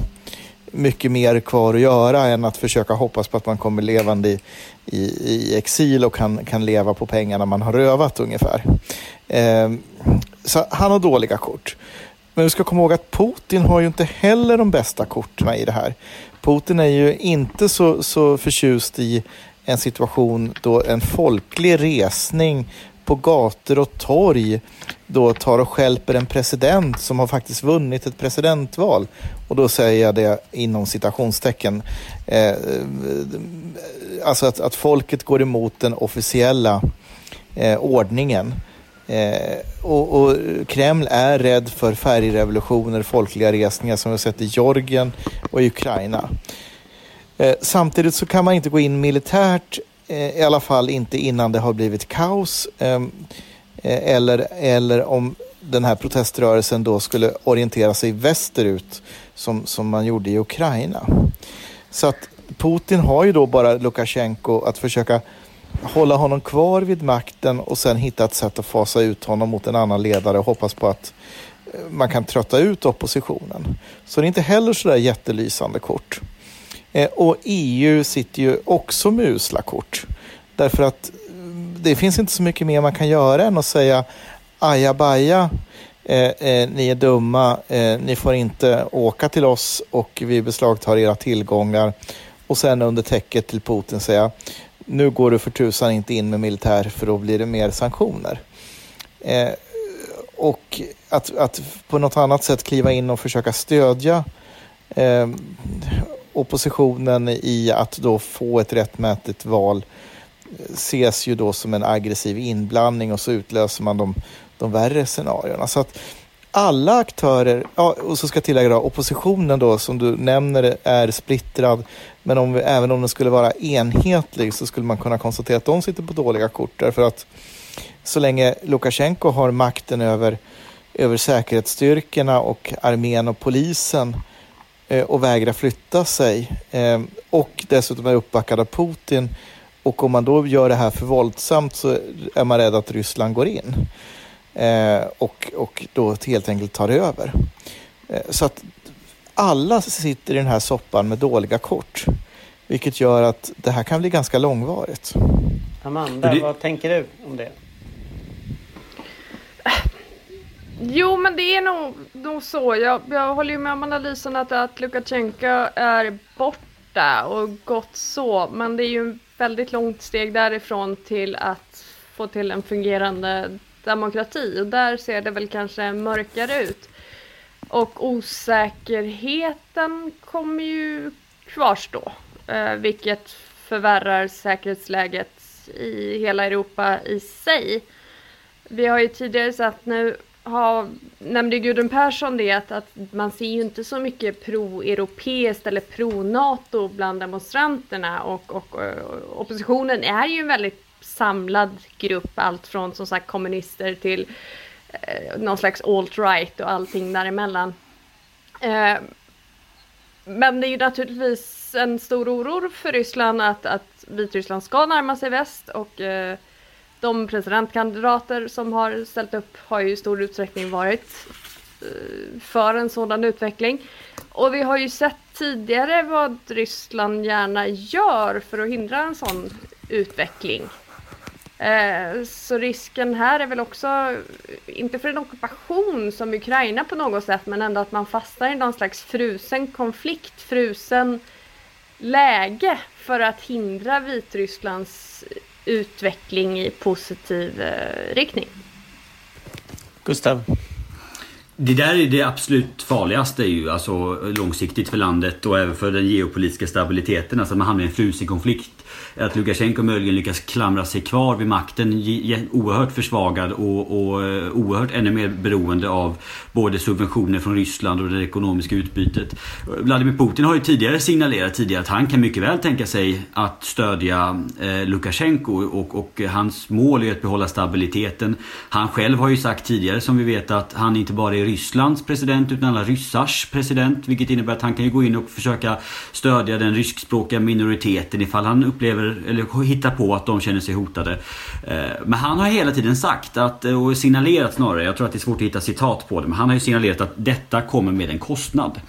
mycket mer kvar att göra än att försöka hoppas på att man kommer levande i, i, i exil och kan, kan leva på pengarna man har rövat ungefär. Eh, så han har dåliga kort. Men vi ska komma ihåg att Putin har ju inte heller de bästa korten i det här. Putin är ju inte så, så förtjust i en situation då en folklig resning på gator och torg då tar och skälper en president som har faktiskt vunnit ett presidentval. Och då säger jag det inom citationstecken. Eh, alltså att, att folket går emot den officiella eh, ordningen. Eh, och, och, Kreml är rädd för färgrevolutioner, folkliga resningar som vi har sett i Georgien och i Ukraina. Eh, samtidigt så kan man inte gå in militärt, eh, i alla fall inte innan det har blivit kaos. Ehm, eh, eller, eller om den här proteströrelsen då skulle orientera sig västerut som, som man gjorde i Ukraina. Så att Putin har ju då bara Lukasjenko att försöka hålla honom kvar vid makten och sen hitta ett sätt att fasa ut honom mot en annan ledare och hoppas på att eh, man kan trötta ut oppositionen. Så det är inte heller sådär jättelysande kort. Eh, och EU sitter ju också med usla kort. Därför att mm, det finns inte så mycket mer man kan göra än att säga ajabaja, eh, eh, ni är dumma, eh, ni får inte åka till oss och vi beslagtar era tillgångar. Och sen under täcket till Putin säga nu går du för tusan inte in med militär för då blir det mer sanktioner. Eh, och att, att på något annat sätt kliva in och försöka stödja eh, oppositionen i att då få ett rättmätigt val ses ju då som en aggressiv inblandning och så utlöser man de, de värre scenarierna. Så att alla aktörer, ja, och så ska jag tillägga då, oppositionen då som du nämner är splittrad, men om vi, även om den skulle vara enhetlig så skulle man kunna konstatera att de sitter på dåliga kort. Därför att så länge Lukasjenko har makten över, över säkerhetsstyrkorna och armén och polisen eh, och vägrar flytta sig eh, och dessutom är uppbackad av Putin och om man då gör det här för våldsamt så är man rädd att Ryssland går in och, och då helt enkelt tar över. Eh, så att alla sitter i den här soppan med dåliga kort. Vilket gör att det här kan bli ganska långvarigt. Amanda, det... vad tänker du om det? Jo, men det är nog, nog så. Jag, jag håller ju med om analysen att, att Lukasjenko är borta och gott så. Men det är ju en väldigt långt steg därifrån till att få till en fungerande demokrati och där ser det väl kanske mörkare ut. Och osäkerheten kommer ju kvarstå, eh, vilket förvärrar säkerhetsläget i hela Europa i sig. Vi har ju tidigare sett nu, har, nämnde Gudrun Persson det, att, att man ser ju inte så mycket pro-europeiskt eller pro-NATO bland demonstranterna och, och, och oppositionen är ju en väldigt samlad grupp, allt från som sagt kommunister till eh, någon slags alt-right och allting däremellan. Eh, men det är ju naturligtvis en stor oro för Ryssland att, att Vitryssland ska närma sig väst och eh, de presidentkandidater som har ställt upp har ju i stor utsträckning varit eh, för en sådan utveckling. Och vi har ju sett tidigare vad Ryssland gärna gör för att hindra en sån utveckling. Eh, så risken här är väl också, inte för en ockupation som Ukraina på något sätt, men ändå att man fastnar i någon slags frusen konflikt, frusen läge för att hindra Vitrysslands utveckling i positiv eh, riktning. Gustav? Det där är det absolut farligaste ju, alltså långsiktigt för landet och även för den geopolitiska stabiliteten. Alltså man hamnar i en frusen konflikt att Lukasjenko möjligen lyckas klamra sig kvar vid makten oerhört försvagad och, och eh, oerhört ännu mer beroende av både subventioner från Ryssland och det ekonomiska utbytet. Vladimir Putin har ju tidigare signalerat tidigare att han kan mycket väl tänka sig att stödja eh, Lukasjenko och, och hans mål är att behålla stabiliteten. Han själv har ju sagt tidigare som vi vet att han inte bara är Rysslands president utan alla ryssars president vilket innebär att han kan ju gå in och försöka stödja den ryskspråkiga minoriteten ifall han upplever eller hittar på att de känner sig hotade. Eh, men han har hela tiden sagt att, eh, och signalerat snarare, jag tror att det är svårt att hitta citat på det, men han har ju signalerat att detta kommer med en kostnad.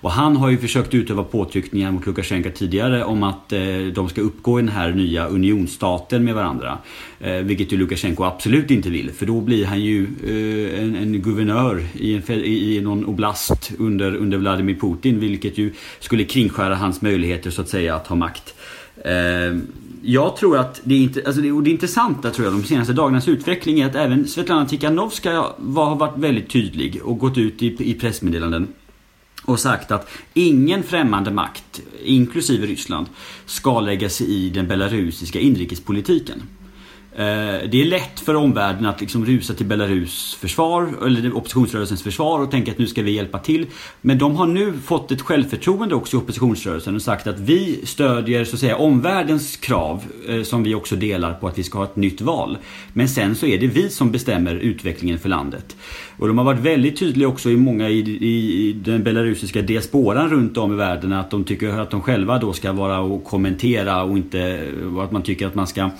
Och han har ju försökt utöva påtryckningar mot Lukasjenko tidigare om att eh, de ska uppgå i den här nya unionsstaten med varandra. Eh, vilket ju Lukasjenko absolut inte vill för då blir han ju eh, en, en, guvernör i, en, i någon oblast under, under Vladimir Putin vilket ju skulle kringskära hans möjligheter så att säga att ha makt. Eh, jag tror att det, är, alltså det, och det intressanta tror jag de senaste dagarnas utveckling är att även Svetlana Tikhanovskaja har varit väldigt tydlig och gått ut i, i pressmeddelanden och sagt att ingen främmande makt, inklusive Ryssland, ska lägga sig i den belarusiska inrikespolitiken. Eh, det är lätt för omvärlden att liksom rusa till Belarus försvar, eller oppositionsrörelsens försvar och tänka att nu ska vi hjälpa till. Men de har nu fått ett självförtroende också i oppositionsrörelsen och sagt att vi stödjer så att säga omvärldens krav eh, som vi också delar på att vi ska ha ett nytt val. Men sen så är det vi som bestämmer utvecklingen för landet. Och de har varit väldigt tydliga också i många i, i, i den belarusiska diasporan runt om i världen att de tycker att de själva då ska vara och kommentera och inte och att man tycker att man ska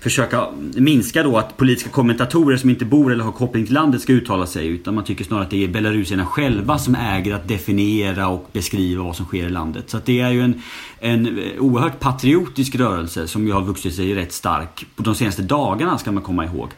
försöka minska då att politiska kommentatorer som inte bor eller har koppling till landet ska uttala sig. Utan man tycker snarare att det är belarusierna själva som äger att definiera och beskriva vad som sker i landet. Så det är ju en, en oerhört patriotisk rörelse som ju har vuxit sig rätt stark. På de senaste dagarna ska man komma ihåg.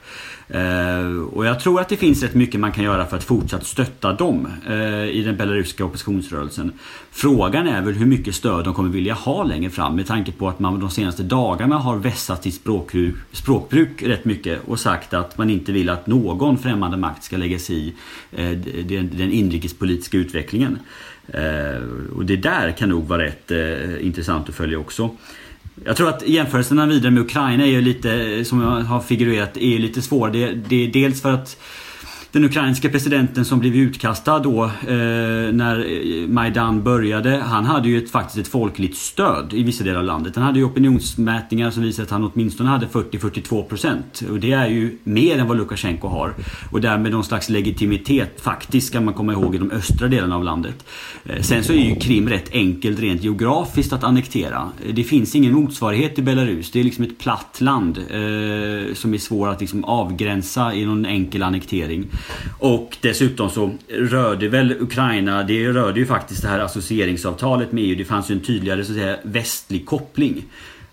Eh, och jag tror att det finns rätt mycket man kan göra för att fortsatt stötta dem eh, i den belarusiska oppositionsrörelsen. Frågan är väl hur mycket stöd de kommer vilja ha längre fram med tanke på att man de senaste dagarna har vässat sitt språkbruk, språkbruk rätt mycket och sagt att man inte vill att någon främmande makt ska lägga sig i eh, den, den inrikespolitiska utvecklingen. och det där kan nog vara rätt intressant att följa också. Jag tror att jämförelserna vidare med Ukraina är ju lite, som jag har figurerat, är lite svår. Det, det är dels för att den ukrainska presidenten som blev utkastad då eh, när eh, Majdan började. Han hade ju ett, faktiskt ett folkligt stöd i vissa delar av landet. Han hade ju opinionsmätningar som visade att han åtminstone hade 40-42 procent. Och det är ju mer än vad Lukasjenko har. Och därmed någon slags legitimitet faktiskt ska man komma ihåg i de östra delarna av landet. Eh, sen så är ju Krim rätt enkelt rent geografiskt att annektera. Eh, det finns ingen motsvarighet i Belarus. Det är liksom ett platt land eh, som är svår att liksom avgränsa i någon enkel annektering. Och dessutom så rörde väl Ukraina, det rörde ju faktiskt det här associeringsavtalet med EU. Det fanns ju en tydligare så att säga, västlig koppling.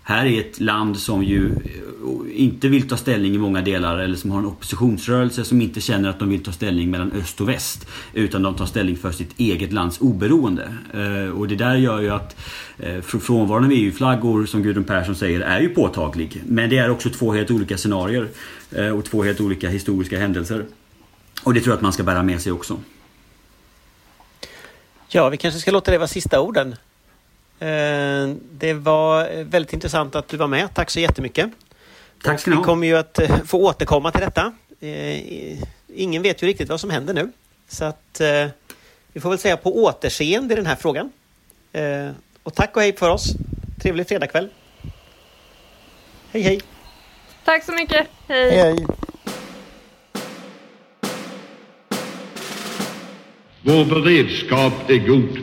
Här är ett land som ju eh, inte vill ta ställning i många delar eller som har en oppositionsrörelse som inte känner att de vill ta ställning mellan öst och väst. Utan de tar ställning för sitt eget lands oberoende. Eh, och det där gör ju att eh, frånvaron av EU-flaggor som Gudrun Persson säger är ju påtaglig. Men det är också två helt olika scenarier och två helt olika historiska händelser. Och det tror jag att man ska bära med sig också. Ja, vi kanske ska låta det vara sista orden. Eh, det var väldigt intressant att du var med. Tack så jättemycket. Tack ska ni ha. Vi kommer ju att eh, få återkomma till detta. Eh, ingen vet ju riktigt vad som händer nu. Så att vi får väl säga på återseende i den här frågan. Och tack och hej för oss. Trevlig fredagkväll. Hej hej! Tack så mycket. Hej! hej, hej. Vår beredskap är god.